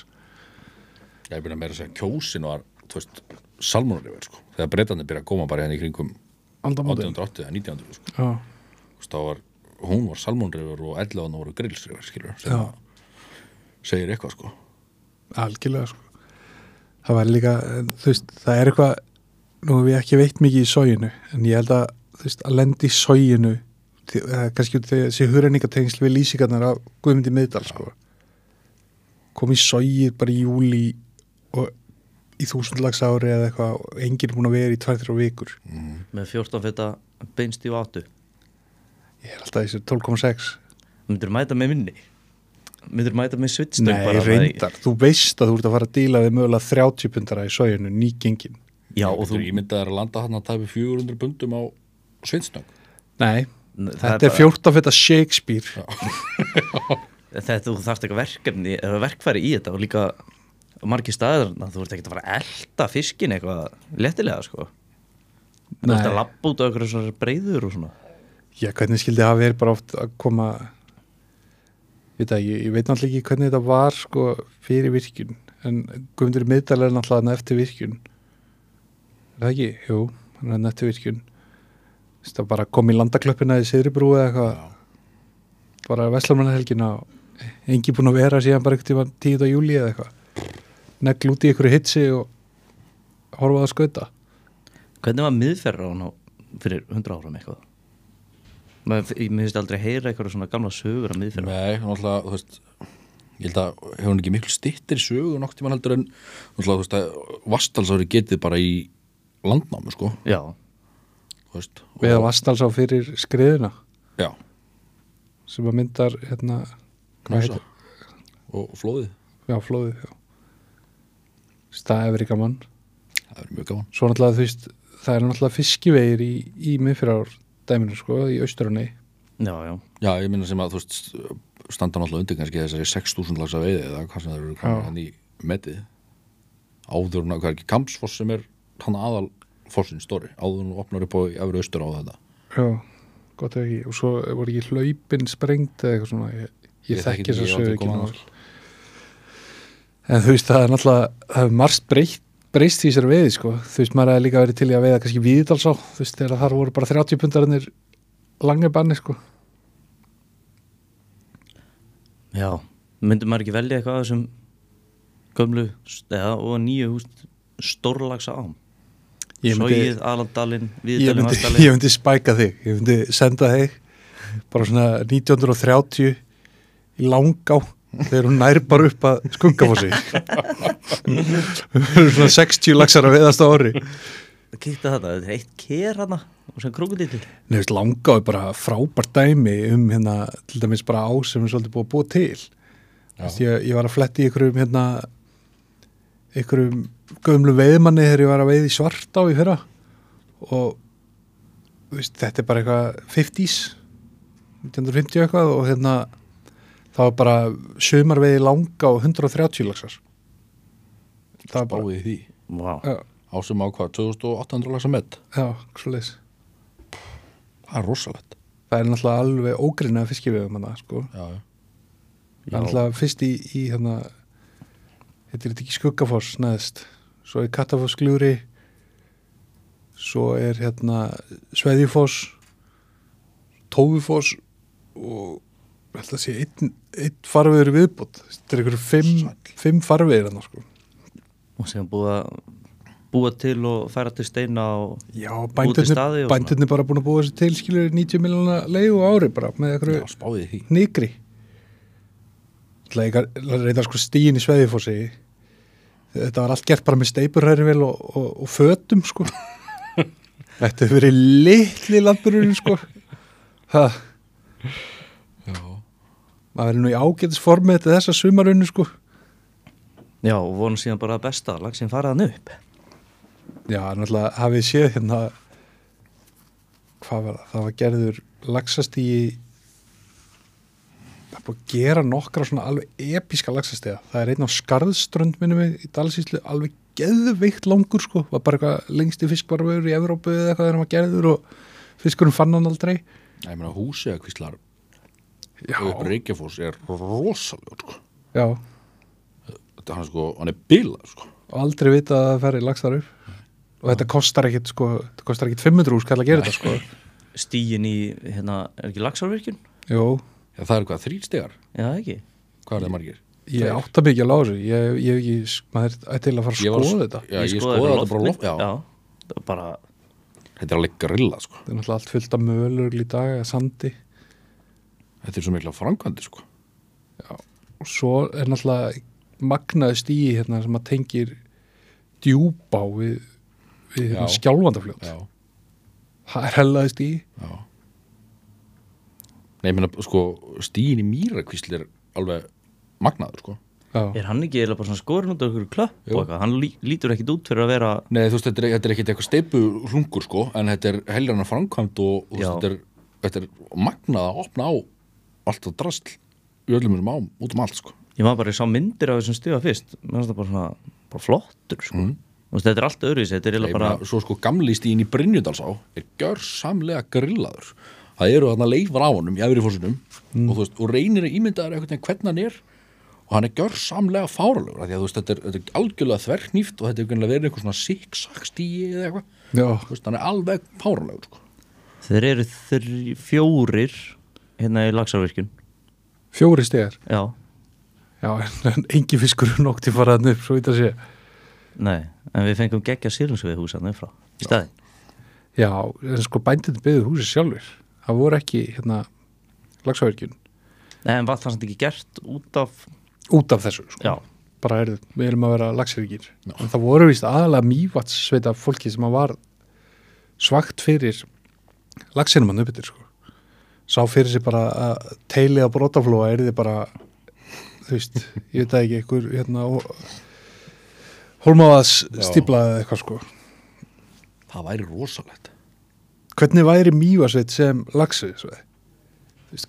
ég byrja meira að segja kjósin var þú veist, salmonarifir sko þegar breytandi byrja að koma bara hérna í kringum Andamótin. 1880 eða 1900 sko Já, Þú veist, þá var, hún var salmonrifur og 11 voru grillsrifur skilur sem Já. að segir eitthvað sko algjörlega, sko. Það var líka, þú veist, það er eitthvað, nú ég ekki veitt mikið í sóginu, en ég held að, veist, að lendi í sóginu, kannski út þegar þessi hurenningatengsl við lýsingarnar af Guðmundi Miðdal, sko. Kom í sógið bara í júli og í þúsundlags ári eða eitthvað og enginn er búin að vera í tvær, þrjá vikur. Með 14 feta beinstíu áttu Ég er alltaf þessi 12,6 Myndur mæta með minni? Myndur mæta með svitstöng Nei, bara reyndar, þú veist að þú ert að fara að díla við mögulega 30 pundara í sóginu, nýgengin. Já, og og þú þú ímyndaðir að landa hann að tæpi 400 bundum á svinsnöng Nei, N- þetta er bara- 14 feta Shakespeare. <laughs> Þetta þú þarft eitthvað verkefni eða verkfæri í þetta og líka á margir staðir, þarna, þú ert ekki að fara að elda fiskin eitthvað léttilega sko. Þú ert Nei. að labba út á eitthvað svona breyður og svona. Já, hvernig skildi það verið bara oft að koma Veit að ég, ég veit náttúrulega ekki hvernig þetta var sko fyrir virkjun. En Guðmundur miðdal er náttúrulega eftir virkjun. Er það ekki? Jú, hann er eftir virkjun Það bara kom í landaklöppina í Siðribrú eða eitthvað. Bara Veslarmannahelgina og engi búin að vera síðan bara eitthvað tíð á júli eða eitthvað. Negl út í einhverju hitsi og horfa að skauta. Hvernig var miðferðar á hann á- fyrir 100 árum eitthvað? Maður, ég mér finnst aldrei heyra eitthvað svona gamla sögur af miðferðar Nei, náttúrulega, þú veist ég held að hefur hann ekki miklu stittir sögu nokk tímann heldur en náttúrulega, þú veist að Vastalsári getið bara í landnámu, sko, Já, veist við að Vastalsá fyrir skriðina Já, sem að myndar hérna og flóðið, já, flóðið já. það er verið gaman það er mjög gaman. Svo náttúrulega þú veist það er náttúrulega fiskivegir í, í miðfyrir dæminu sko, í austrunni já, já. Já, ég minna sem að, þú veist, standa náttúrulega undir kannski þessari 6.000 lags að veiði eða hvað sem það eru hann í metið. Áður en að, hvað er ekki, Kampsfoss sem er hann aðal fossin stóri, áður en opnar upp á í efri austur á þetta. Já, gott ef ekki. Og svo voru ekki hlaupin sprengt eða eitthvað svona? Ég, ég, Ég þekki þekki ekki, þess að aldrei ekki vel. en þú veist það er náttúrulega það hefur margt breytt breyst því sér veiði sko. Þú veist maður hefði líka verið til í að veiða kannski viðdalsá þú veist þegar þar voru bara 30 pundarinn langi banni sko. Já, myndum maður ekki velja eitthvað af þessum gömlu eða, og nýju húst stórlagsa ám Sogið, Alandalinn, Viðdalinn, myndi, Vastalinn ég myndi spæka þig. Ég myndi senda þig bara svona 1930 í langá þegar hún nær bara upp að skungafossi svona 60 laxar að veðast á ári kíkta þetta, þetta er eitt kér hana og sem krókudítil Nei, veist, langa er bara frábært dæmi um hérna, til dæmis bara á sem er svolítið búið að búa til. Ég, ég var að fletti í einhverjum hérna, einhverjum gömlu veiðmanni þegar ég var að veiði svart á í fyrra. Og veist, þetta er bara eitthvað 50s 1950 eitthvað og hérna það var bara sömarveiði langa og 130 laxar. Það var bara Báðið því. Vá, já, Á hvað, 2800 lagsa met. Já, svo leis Það er rosalegt. Það er náttúrulega alveg ógrinna fiskivegum hana, sko. Það er alltaf fyrst í, í hérna, heitir þetta ekki Skuggafoss neðst, svo er Kattafoss gljúri, svo er hérna Sveðjufoss, Tófufoss og ég held að sé einn, einn farvegur í viðbútt. Þetta er einhverju fimm, fimm farvegir hann, sko. og sem búið að búa til og færa til steina og Já, og bændurnir bara búin að búa þessi til, skilur 90 miljóna leigu á ári bara með einhverju nýgri. Reyndar sko stíin í Sveðjufossi þetta var allt gert bara með steipurhærivel og, og, og fötum sko. <laughs> Þetta hefur verið litli landbururinn sko. Já. Maður er nú í ágætis formið til þessa sumarunni sko. Já, og vonum síðan bara besta lagsin faraðan upp. Já, náttúrulega hafið séð hérna hvað var það? Það var gerður það er búið að gera nokkra svona alveg episka laxastíða það er einn á skarðströnd minnum við í Dalsíslu alveg geðveikt langur sko. Var bara eitthvað lengsti fiskvarfur í Evrópu eða eitthvað þegar var gerður og fiskurum fann hann aldrei. Ég meina húsi að kvíslar Reykjafoss er rosalegur sko. já, Þetta hann er sko, hann er bilað sko. og aldrei vita að það færi laxar upp. Og þetta kostar ekkit sko, þetta kostar ekkit 500 úr skall að gera þetta sko. Stígin í, hérna, er ekki lagsárvirkjun? Jú, Já, það er hvað, þrýr stegar Já, ekki. Hvað er það margir? ég átta mikið að lása ég, ég, ég, maður er til að fara að skoða þetta. Já, ég, fyrir þetta bara loft loftmynd. Já, já, það var bara þetta er alveg grilla sko. þetta er náttúrulega allt fullt af mölur í dag eða sandi. Þetta er svo mikla framkvæmdi sko. og svo er náttúrulega magnaði stíi hérna sem að tengir djúbá við, við hérna, Já. skjálfandafljót. Já, það er hellaði stíi já Nei, ég meina, sko, stíin í Mýrakvísl er alveg magnaður, sko. Já, er hann ekki eða bara svona skorin út af einhverju klöpp Jú. og eitthvað, hann lí, lítur ekkit út fyrir að vera Nei, þú veist, þetta er, þetta er ekkit eitthvað steipu hlungur, sko En þetta er heljarna framkvæmd og, þú veist, þetta er, þetta er magnað að opna á allt það drasl í öllum þessum ám, út um allt, sko. Ég maður bara, ég sá myndir af þessum stiga fyrst. Mér finnst það bara svona, bara flottur sko. Mm. Þú veist, þetta er allt öðruvísi, þetta er eiginlega bara Svo sko Það eru þarna leifar á honum í efri fórsunum og, þú veist, og reynir að ímyndaður einhvern veginn hvernig hann er og hann er gjörsamlega fáralegur af því að veist, þetta er, þetta er algjörlega þverknýft og þetta er verið einhver svona siksak stíi eða eitthvað, hann er alveg fáralegur sko. þeir eru þrj, fjórir hérna í lagsárvirkjun fjóri stegar já, já, en engi fiskur er nokk til faraðan upp svo þetta sé. Nei, en við fengum geggja sílungsvið hús hann upp frá í staðin já, en sko bændið byggðu húsi sjálfur það voru ekki hérna lagsavirkjun Nei, en var það samt ekki gert út af út af þessu sko. já, bara er við erum að vera lagsirikir en það voru vist aðalega mývats sveita fólki sem að var svagt fyrir lagsinum hann uppbyttir sko. sá fyrir sig bara að teili á brotaflóa er þið bara þú veist, <laughs> ég veit það ekki einhver hérna hólmáðas Já. stíplaði eitthvað sko það væri rosalegt hvernig væri mývasveit sem sveið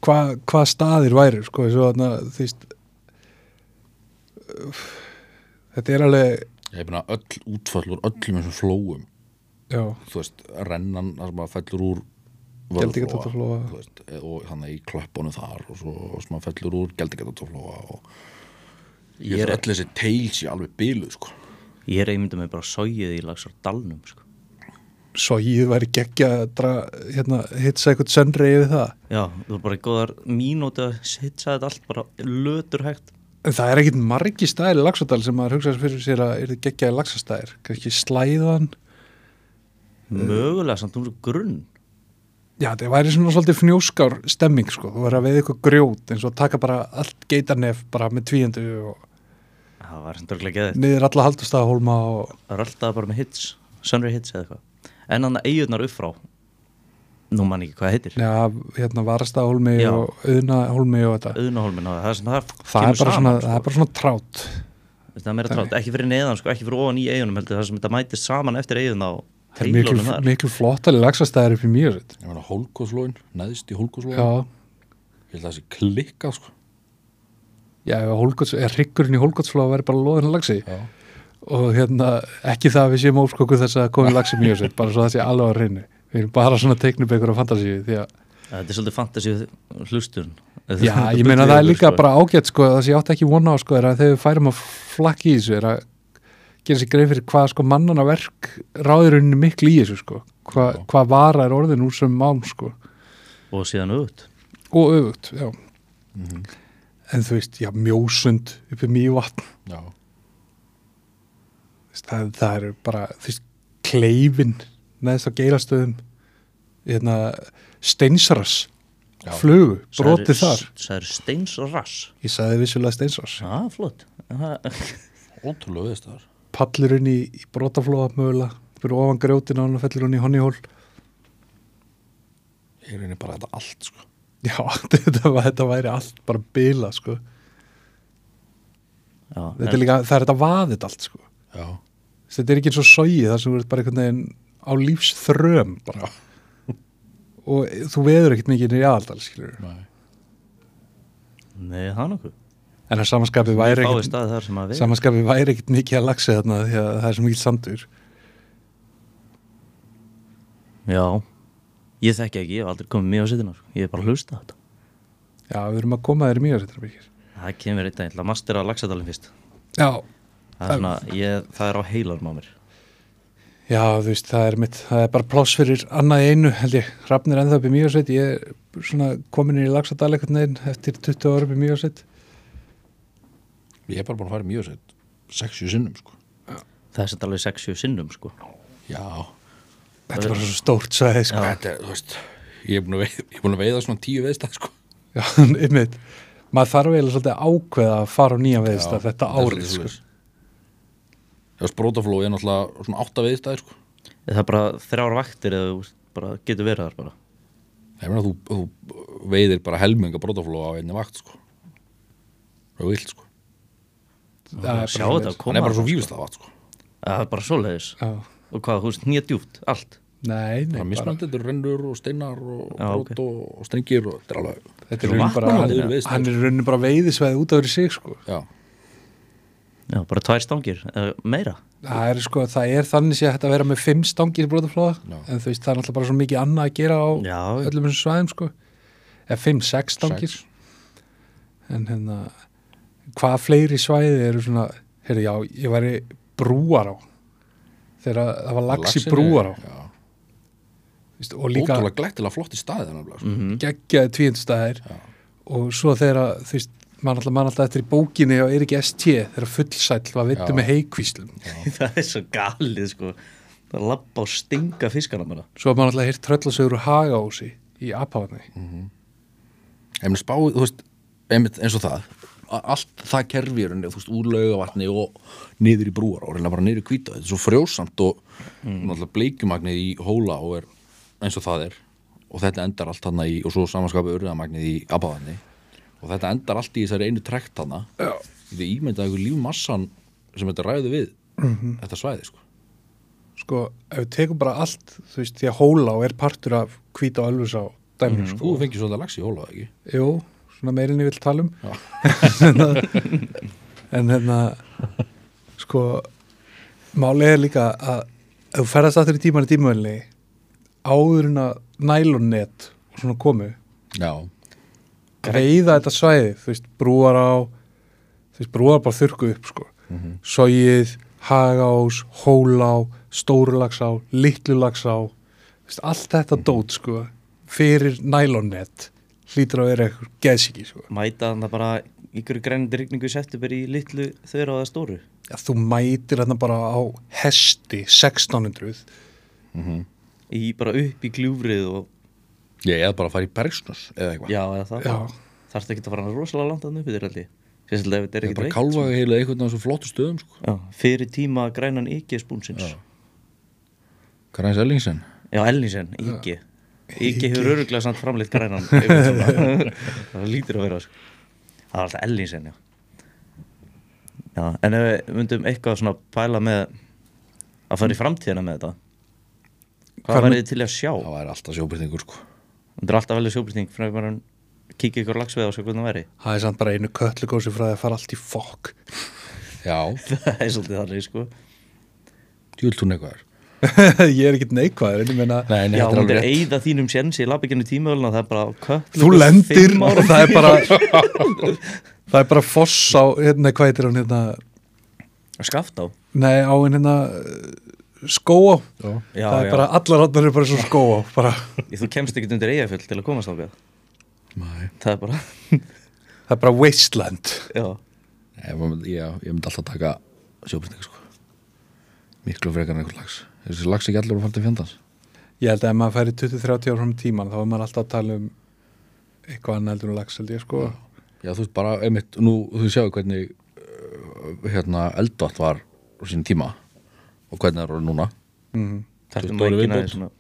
hvað hva staðir væri sko, svo, þarna, þú veist þetta er alveg ég meina öll útföll úr öllum þessum flóum já, þú veist, rennan það sem að fellur úr þú veist, e- og þannig í klöppunum þar og svo sem að fellur úr Geldingadóttarflóa og ég Ég er er- öll þessi teils í alveg byluð sko. ég er einmyndum með bara sóið í lagsardalnum sko. Svo ég væri geggja að hérna, hitsa eitthvað sönri yfir það. Já, þú er bara í góðar mínúti að hitsa þetta allt bara lötur hægt. En það er ekkit margi staðir í Laxadal sem maður hugsa fyrir sér að er þið geggjaði laxastæðir. Kannski slæðan. Mögulega samt um grunn. Já, það væri svona svolítið fnjóskár stemming sko, þú verður að veið eitthvað grjót eins og taka bara allt geitarnef bara með tvíendu og það var sem dörglega geðið niður alla haldustafahólma og það er alltaf bara með hits, sunray hits eða eitthvað en hann eigurnar upp frá. Nú man ekki hvað heitir. Já, hérna Varastahólmi Já. og Auðnahólmi og þetta. Auðnahólmin það er, svona, það það er, bara svona, það er bara svona trát. Það er meira trátt, ekki fyrir neðan sko, ekki fyrir ofan í eigunum heldur það sem þetta mætist saman eftir eiguna það er miklu, miklu flottali lagsastæðir upp í mjög Ég meina hólkóðslóin, neðst í hólkóðslóin Já, Ég held að það sé klikkað sko. Já, ef hólgots, er hryggurinn í hólgotsflá að vera bara loðin lagsi Já, og hérna, ekki það að við séum óskokku þess að komi lagsi mjög sér, bara svo það sé alveg að reyni við erum bara svona teiknum ykkur á fantasíu því að, þetta er svolítið fantasíu hlustun já, ég meina það er líka bara ágætt sko, það sé átt ekki vona á sko, er að þegar við færum að flakki í þessu er að gera sér greið fyrir hvað sko mannana verk ráðurinn miklu í þessu sko. Hva, hvað vara er orðin úr sem mál sko. Og síðan auðvut og öfugt, já. En þú veist, já, mjósund uppi mjög vatn já, það, það er bara, þú veist, kleifin neðst á geilastöðum hérna, steinsras Já. flugu, brotið þar. það er steins og rass ég sagði vissulega steinsras. Já, flott. Ótrúlega veist það. Pallurinn í, í brotaflóa mögulega fyrir ofan grjótin og hann fellur hann í honnihól Ég reynir bara þetta allt sko. Já, <laughs> þetta, var- þetta væri allt bara bila sko. já, þetta er líka, það er þetta vaðið allt sko. Já, þetta er ekki eins og sógi þar sem þú ert bara einhvern veginn á lífsþröm bara. Og þú veður ekkert mikið í aðaldal skilur nei. Nei, það er nokkuð. En að samanskapið væri ekkert staði þar sem að við samanskapið væri ekkert mikið að lagsa þarna því að það er svo mikið sandur. Já, ég þekki ekki, ég hef aldrei komið mjög á sittina ég hef bara hlusta þetta. Já, við erum að koma þér mjög þetta byggjir það kemur eitt daginn til að mastera lagsadalinn fyrst. Já, það er, svona, ég, það er á heilarum á mér. Já, þú veist, það er mitt það er bara pláss fyrir annað í einu held ég, Hrafnir ennþá upp í mjög set ég er svona komin í lagsadal eitthvað neginn eftir 20 ára upp í mjög set Ég er bara búin að fara í mjög sett Sexju sinnum sko. Það er sett alveg 60 sinnum sko. Já, þetta er bara svo stórt svæði sko. þetta er, þú veist Ég er búin að veiða, ég er búin að veiða svona tíu veðstæð sko. Já, <laughs> einmitt. Maður þarf eiginlega svolítið að ákveða að fara á nýja veðist Já, þetta árið svolítið sko. Sprótaflói er náttúrulega svona átta veðstæð sko. Það er bara þrjár vaktir eða þú bara getur verið þar bara. Ég meina þú, þú veiðir bara helminga brótaflóa á einni vakt sko. Það er vilt sko. Það er bara þetta koma er bara svo þarna, vífislega vakt sko. Sko. það er bara svoleiðis. Já, og hvað, þú veist, nýja djúpt, allt. Nei, nei, Það er bara, mismandi, þetta eru rennur og steinar og brót og, og strengir og þetta er alveg þetta er Svo raunin bara hann, er raunin bara veiðisvæði út af fyrir sig sko. Já, já, bara tvær stangir, eða meira. Það er sko, það er þannig sé að þetta vera með fimm stangir Já. en þú veist, það er náttúrulega bara svo mikið annað að gera á já, öllum þessum svæðum sko. Eða fimm, sex stangir. Sex. en hérna hvað fleiri svæði eru svona heyrðu, já, ég væri brúar á. Þegar það var er- brúar á. Já, veist, og líka ótrúlega glættilega flott í staði þannig sko. mhm. Geggjaði tvíundstæðir og svo þegar að, þú veist mann alltaf, man alltaf eftir í bókinni á Eirik ST þegar fullsæll var vittu með heikvíslum <laughs> það er svo galið sko. Það er að labba og stinga fiskana bara. Svo var mann alltaf hýrt tröllasögur úr Hagaósi í Apavatni. Ég meina spáið, þú veist, einmitt eins og það. Allt það kerfi er þú veist, úr laugavatni og niður í brúar og reyna bara niður í kvíta, þetta er svo frjósamt og mm. bleikjumagnið í hóla og er eins og það er. Og þetta endar allt hann í, og svo samanskapi urðamagnið í abaðanni og þetta endar allt í þessari einu trekt hann þetta ímyndaði ykkur lífmassan sem þetta ræði við þetta svæði, sko. Sko, ef við tekum bara allt þú veist, því að Hóla og er partur af Hvíta og Ölfus á dæminu Þú sko. Fengið svolítið lags í hóla, ekki? jú, svona meirinn ég vil tala um. <laughs> En hérna sko málið er líka að ef þú ferðast aftur í tíman í tímavelni áður en að nælonnet og svona komu Já, veiða þetta svæði, þú veist, brúar á þú veist, brúar bara þurrku upp sko, Mhm. sogið hagás, hólá stórulagsá, litlulagsá þú veist, allt þetta Mhm. dót sko, fyrir nælonnet hlýtur að vera eitthvað geðsiki sko. mæta þannig bara ykkur grænandi rigningu í september í litlu þeirra og það stóru Já, þú mætir þarna bara á hesti 1600 í bara upp í gljúfrið og ég eða bara að fara í bergsnus eða eitthvað. Já, eða það. Já. þarfst ekki að fara rosalega langt að yfir allir sérstaklega ef þetta er Ég er ekki bara kálfaga heila eitthvað á þessu flottu stöðum, sko. Já, fyrir tíma grænan ekki spúnsins. Er eins Ellingsen? Já, Ellingsen, Ígi Ígi hefur öruglega samt framleitt grænan <laughs> það lítur að vera sko. það var alltaf Ellingsen já. já, en ef við myndum eitthvað svona pæla með að fara í framtíðina með þetta Hvað værið þið til að sjá? Það væri alltaf sjóbyrtingur sko Þetta er alltaf velið sjóbyrting fyrir að bara kíkja ykkur lagsveið og svo hvernig það væri. Það er samt bara einu köllugósi frá að fara allt í fokk. Já, <laughs> það er svolítið þannig sko. Djúlt hún eitthvað. Er <laughs> Ég er ekkert neikvæður en ég meina Nei, nei, Já, þetta er hún er alveg rétt. eigða þínum séns í labbikinu tímaöluna það er bara kött Þú lendir og það er bara <laughs> Það er bara foss á hérna, hvað heitir hann hérna? Skaft á Nei, á en hérna uh, skóá Já, Já, Það er já. bara, allar hann eru bara svo skóá bara, Þú kemst ekkert undir eigafjöld til að komast ákveð nei. Það er bara <laughs> Það er bara wasteland. Já, Ég, já, ég myndi alltaf taka sjóbyrtingur sko. Miklu frekar en einhver lags Þessi lags ekki allir að fara til fjandans? Ég held að ef maður færi 20-30 ára fram í tíman þá er maður alltaf að tala um eitthvað annað heldur en lags held ég sko. Já, þú veist bara, einmitt, nú, þú sjáu hvernig uh, hérna eldvátt var á sín tíma og hvernig það er orðið núna mm. þetta er viðbót. svona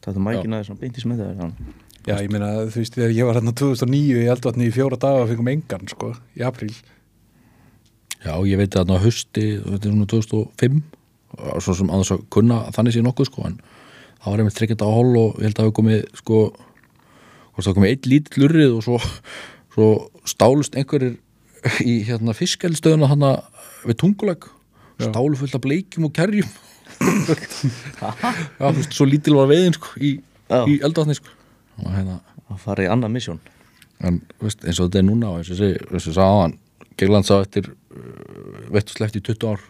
Þetta er mækina svona beint í smiðið þannig. Já, ég meina, þú veist, þegar ég var hérna 2009 í eldvatni í fjóra daga og fengum engan sko, í apríl Já, ég veit að þarna á hausti, þetta er svona 2005 og svo sem aðeins að kunna þannig sé nokkuð sko, en það var einmitt þryggjandi á hol og ég held að hafa komið sko, það komið eitt lítill lurrið og svo, svo stálust einhverjir í hérna fiskelstöðuna hana við tunguleg Já. stálu fullt af bleikjum og kerjum. Já, veist, svo lítil var veiðin sko, í, í eldvatni sko. og hérna að fara í annað misjón. En veist, eins og þetta er núna og eins og á hann Gegland sá eftir uh, veitt og sleppt í 20 ár.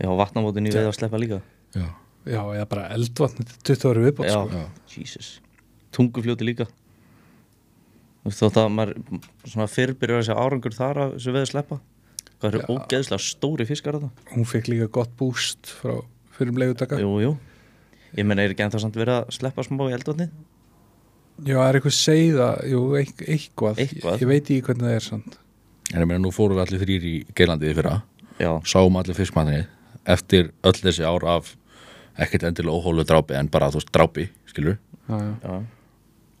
Já, vatnamótin í veið að sleppa líka. Já, Já, eða bara eldvatni til 20 ári viðbót Já, sko. Já. Jesus. Tungufljóti líka. Þú veist þótt að maður svona fyrrbyrjar að segja árangur þar að þessu veið að sleppa Hvað eru ógeðslega stóri fiskar þetta? Hún fekk líka gott búst frá fyrir um leiðutaka Jú, jú. Ég menna, er ekki ennþá samt verið að sleppa smá í eldvatni? Já, er eitthvað segða, jú, eit- eitthvað. Eitthvað. Ég veit ekki hvernig það er samt. En ég meina nú fórum við allir þrýr í Geirlandið í fyrra, Já, sáum allir fiskmannið eftir öll þessi ár af ekkert endilega óhólu drápi en bara þú veist drápi, skilur Já, já. já,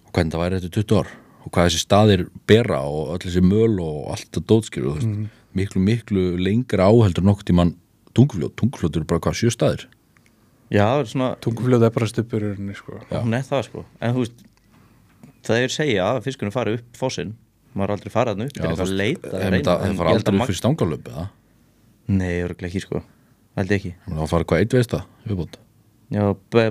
og hvernig það væri eftir 20 ár? Og hvað þessi staðir bera og öll þessi möl og allt það dótskilur, veist miklu, miklu lengra áheldur nokkuð tímann tungufljót, tungufljót eru bara hvað sjö staðir? Já, það er svona Tungufljóð er bara stupururinn, sko. Já. Hún er það sko. En þú veist, það er segja að fiskunum fari upp fossinn. Maður aldrei farað hann upp, er eitthvað að að það það fara ég held að aldrei upp fyrir stangalöp eða? Nei, örgulega ekki sko. Ég ekki. Það fara hvað eitt veist það viðbót. Já,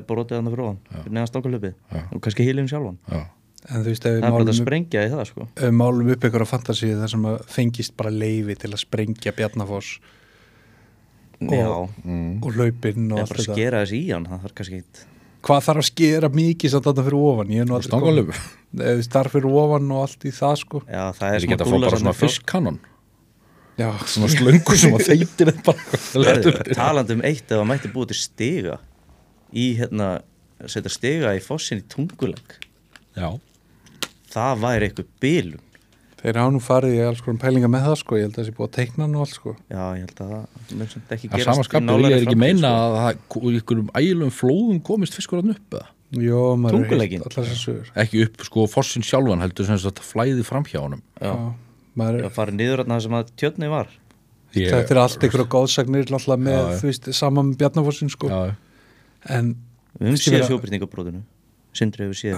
brotið hann fyrir ofan Fyrir neðan stákulöpið Já. Og kannski hílum sjálfan. Já, En þú veist, ef Það við er að málum, upp, sprengja í það sko. ef við málum upp einhverja fantasíu þar sem að fengist bara leifi til að sprengja Bjarnafoss Já, mm. og hlaupinn og allt bara þetta. skera þessi í hann Það þarf kannski eitt Hvað þarf að skera mikið samt þarna fyrir ofan? Ég er nú stangalöp kominn- Eða þarf fyrir ofan og allt í það, sko. Já, það er er ekki að fá bara svona fiskkannon Já, svona slöngu sem að þeitir þetta bara. <laughs> Herðu, Talandi um eitt ef það mætti búið til stiga Í hérna Setja stiga í fossin í tunguleg já, Það væri eitthvað bilun þeir hafa nú farið í alls konar pælinga með það, sko. Ég held að það sé búið að teikna hann og allt, sko. Já, ég held að það mun samt ekki að gerast sama í skapur nálægri ég er ekki meina sko. að það úr ykkurum ægilegum flóðum komist fiskur hann upp eða? Jó, maður er heilt þessar sögur. ekki upp sko fossin sjálfan heldur sem þetta flæði fram hjá honum Já, maður Já, er, farið niður þarna þar sem að tjötni var Ég- þetta er allt einhverja góðsagnir alltaf með, Já, já. þú veist, saman með Bjarnafossin, sko. já, En Við höfum séð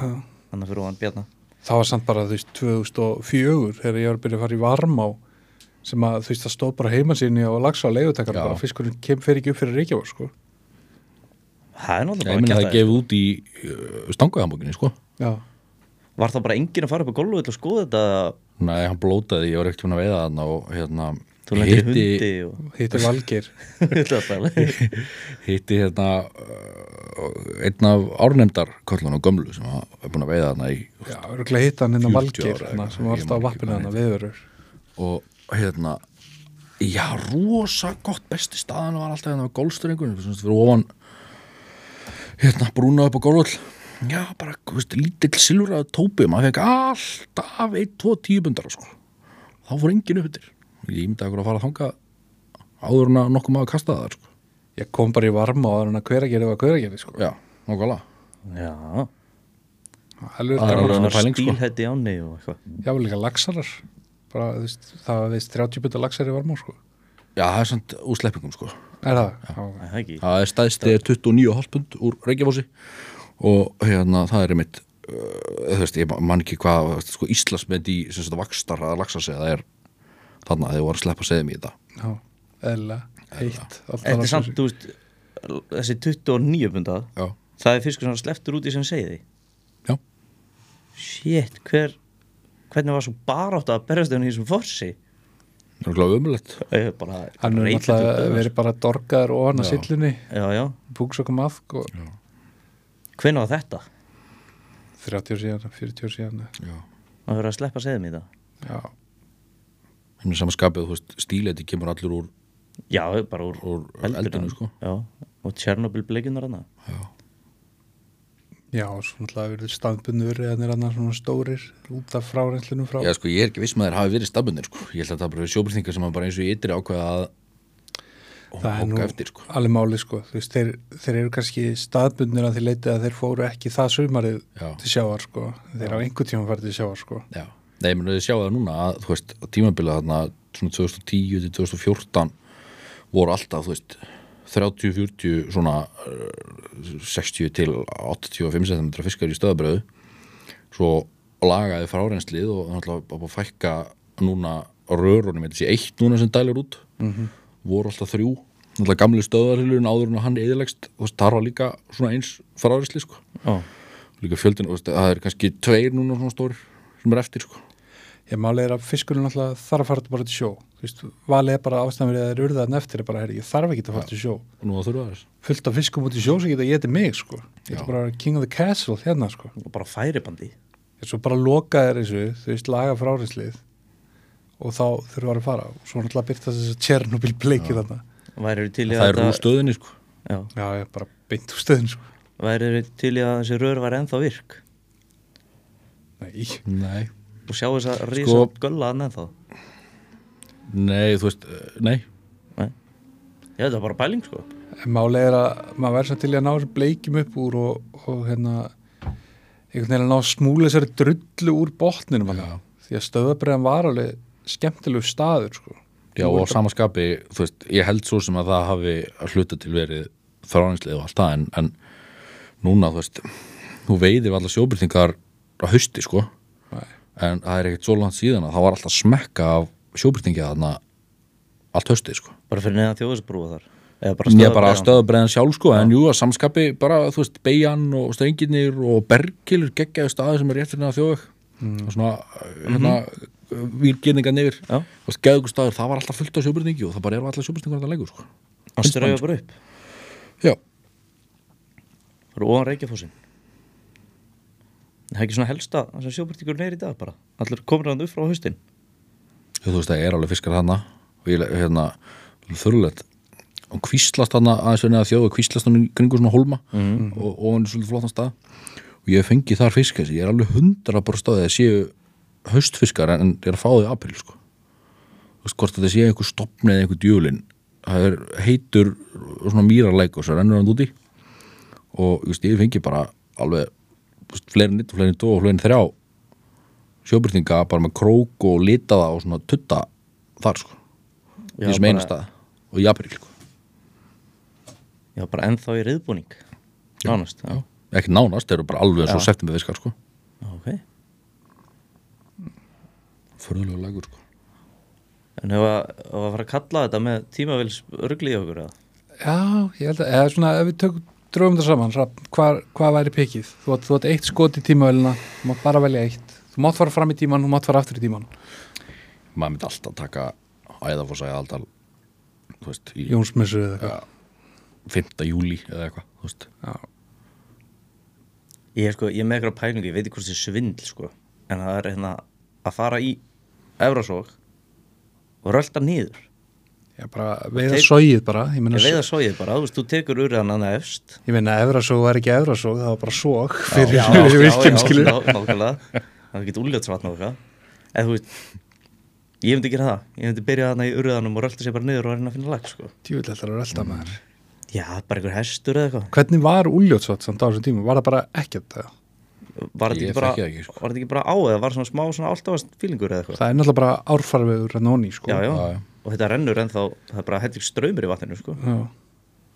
fyrir það var samt bara, þú veist, 2004 þegar ég var að byrja að fara í varmá sem að, þú veist, það stóð bara heimansýni og lagsa á leigutakar, Já. bara fiskurinn kem fer ekki upp fyrir Reykjavík, sko. Það er ég náttúrulega meina bara það að er gefið út í uh, stanguðambókinni sko Já. Var það bara enginn að fara upp á til að skoða þetta Nei, hann blótaði, ég var ekkert hún að veiða þarna og hérna Þú lendir hundi og Hitti er bara- <laughs> hitti hérna uh, einn af árnefndar kollun og gömlu sem var búin að veiða þarna í Já, örgulega hitt hann inn á 40 Valgeir, ára hana, sem var alltaf á vappinu að viðverur. og hérna já, rosa gott besti staðan var alltaf hérna á gólstrengunum fyrir ofan hérna brúna upp á gólvöll já, bara, þú veist, lítill silfraðu tópi maður fekk alltaf ein, tvo tíubundar sko. þá fór enginn upp ég myndi að fara að þanga áður en að nokkuð maður kasta það sko. Ég kom bara í varma og þannig að hveragerði var hveragerði, sko. já, nákvæmlega Já, alveg Það er alveg- pæling, sko. stílhætti áni og eitthvað Já, líka laxarar bara, veist, það veist 30 byrja laxar í varmá sko. Já, það er samt úr sleppingum sko er það? Já. Það ekki Það er stæðsti er 29,5 pund úr Reykjafossi og hérna það er einmitt uh, þú veist, ég man ekki hvað sko, Íslasmynd í vakstar að lagsa sig það er þarna þegar voru að sleppa segðum í þetta. Já, eðlilega, heitt alltaf Þetta er samt, þú veist Þessi 29 punda Já, Það er fiskur sem sleftur út í sem segði já, Shit, hver Hvernig var svo barátt að berjast henni í þessum forsi? Það er gláð umulett Ég er bara hann er dauður. verið bara dorgaður ofan að Já. sillunni Já, já, búksökum aðk og hvernig var þetta? 30 ár síðan, 40 ár síðan. Já, Að vera að sleppa segðum í það? Já, henni samanskapið, þú veist, stíleiti kemur allur úr Já, bara úr, Úr eldinu. eldinu, sko. Já, og Tjernobyl bleikunar hana já, og svo náttúrulega verið staðbundur eða er annars svona stórir út af fráreinslunum frá. Já, sko, ég er ekki viss með þér hafi verið stafbundir, sko. Ég held að það bara verið sjóbyrþingar sem að bara eins og ég ytri ákveða að það er nú eftir, sko. alveg máli sko. Veist, þeir, þeir eru kannski staðbundir að þeir leitið að þeir fóru ekki það sumarið Já. til sjávar sko. Þeir á einhver tíma farið til sjávar sko. Já, nei, menn við sjáum það núna að, þú veist, að tímabilið þarna svona 2010 til 2014 voru alltaf, þú veist 30-40 svona uh, 60 til 85 cm fiskar í stöðabröðu svo lagaði fráreinslið og bara að fækka núna rörunum, þetta sé eitt núna sem dælir út. -hmm. voru alltaf þrjú. Náttúrulega gamli stöðarhylurinn áður en að hann eðilegst, veist, þar var líka svona eins fráreinslið, sko. Já, líka fjöldin, það er kannski tveir núna svona stórir sem er eftir, sko ég máli er að fiskurinn alltaf þarf að fara bara til sjó. Þú veist, valið er bara ástæðan verið að þeir urða þann eftir er bara, herri, ég þarf ekki að fara til sjó. Fullt af fiskum út í sjó sem geta getið mig sko. Ég ætla bara king of the castle hérna sko. Og bara færibandi. Ég svo bara loka þér þessu þú veist, laga fráreinslið og þá þurfa að fara. Og svo náttúrulega byrta þess að Tjernobyl bleikið þarna. Það að er úr stöðinni, sko. Já, já, ég bara beint úr stöðin sko. Væri til í að þessi rör var ennþá virk? Nei, Nei og sjá þess að rísa Sko- gölla hann ennþá Nei, þú veist, uh, nei Nei, Já, þetta er bara pæling sko en máli er að maður verður samt til að ná þessu bleikjum upp úr og, og hérna einhvern veginn að ná að smúla þessari drullu úr botninum Já. hana. því að stöðabreiðan var alveg skemmtilegu staður sko Já, og á samaskapi, þú veist, ég held svo sem að það hafi að hluta til verið þráningslið og allt það, en, en núna, þú veist, þú veiðir við alla sjóbyrtingar á hausti, sko. En það er ekkert svo langt síðan að það var alltaf smekka af sjóbyrtingja þarna allt haustið, sko. Bara fyrir neðan þjóðisbrúa þar? Eða bara Ég bara stöðabreiðan sjálf, sko, en jú, að samskapi bara, þú veist, beigjan og strengirnir og bergilur geggjaðu staði sem er rétt fyrir þjóðveg. Og svona, hérna, výrgirninga nefir Já. þú veist, geðugur staður, það var alltaf fullt af sjóbyrningi og það bara eru allar sjóbyrningar að leikur, sko. Hann strauja bara upp? Já, Það eru ofan Reykjafósin Það er ekki svona helsta Það sem sjópartíkur neyri í dag bara. Allir komur hann upp frá haustin. Þú veist, það er alveg fiskar hana og ég, hérna, þurrulegt og kvíslast hana aðeins að þjóða kvíslast hann kringu svona holma Mhm. og, og hann er svolítið flottan stað. Og ég hef fengið þar fisk ég er alveg hundra bara staðið að séu haustfiskar en ég er að fá þau í april, sko. Þú veist, hvort þetta sé einhver stopni eða einhver djúlin. Það er heitur svona mýrarleik og svo rennur hann úti og ég fengi bara alveg fleirin nitt og fleirin dó og fleirin þrjá sjóbyrtinga bara með krók og litaða og svona tutta þar sko Já, í þessum bara- stað og í april sko. Já, bara ennþá í riðbúning Nánast Já, ekki nánast, þeir eru bara alveg svo Já. september fiskar sko. Já, ok förðulega lagur sko. En hefur að, ef að fara að kalla þetta með tímavils örgli í okkur eða? Já, ég held að, eða svona, ef við tökum dröfum það saman, Hrafn, hvað, hvað væri pikið? Þú átt, eitt skot í tímavélina, þú mátt bara velja eitt. Þú mátt fara fram í tíman, þú mátt fara aftur í tíman. maður myndi alltaf taka æðafossa í aldal þú veist, í Jónsmessu eða eitthvað. 5. júli eða eitthvað þú veist. Já. Ég er sko, ég er með eitthvað pælingu, ég veit ekki hvort það er svindl sko En það er hérna að fara í Evrasók og rölda niður Já, bara veiða sóið bara. Ég meina, Ég veiða sóið bara, þú veist, þú tekur úr hann að efst ég meina efrasóg var ekki efrasóg, það var bara sóg fyrir já, fyrir já, virkjum, <laughs> já, skilur. ná- nákvæmlega Það er ekki úljótsvatn og eitthvað En þú veist, ég myndi gera það Ég myndi byrja þarna í urðanum og rölda sér bara niður og reyna að finna lag sko Tjúvill ætlar að rölda maður. Já, bara einhver hestur eða eitthvað Hvernig var Úljótsvot samt á þessum tíma? Var það bara ekkert það? Var þetta ekki sko. var ekki bara á eða var svona smá svona alltaf fílingur eða eitthvað Það er náttúrulega bara árfarvegur en onni sko já, já. Já, já. Og þetta rennur ennþá það er bara heldur ströymur í vatninu sko.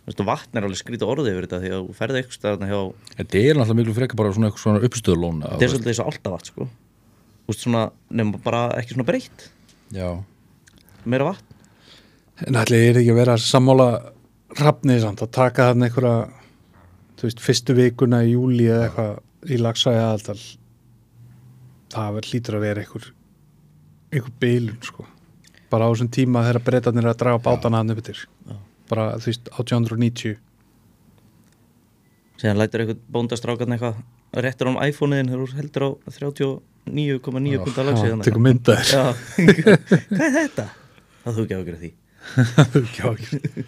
Og vatn er alveg skrítið orðið yfir þetta því að þú ferði eitthvað staðarna hjá Þetta er náttúrulega miklu frekar bara svona, svona uppstöðulón þetta er svolítið þessu alltaf sko. Þú veist, svona, nema bara ekki svona breytt. Já, meira vatn. Allir er ekki að vera sammála rafnið samt að taka þarna einhverja þú veist, fyrstu vikuna í júli eða eitthvað í lagsæði aðaldal. Það hlýtur að vera einhver einhver beilun sko bara á þessum tíma þegar breytanir er að draga bátana hann upp yfir bara þú veist 1890 síðan lætur eitthvað bóndastrákan eitthvað réttur án iPhone-iðin þegar þú heldur á 39,9 punta Já, lagsíðan tekur myndaðir Já, <laughs> hvað er þetta? Það þú ekki á að því. Já, ekki.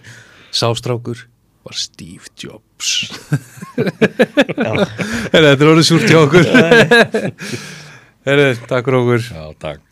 Sástrákur var Steve Jobs. Þetta er orðið súrt hjá okkur. Herri, takk fyrir okkur. Já, takk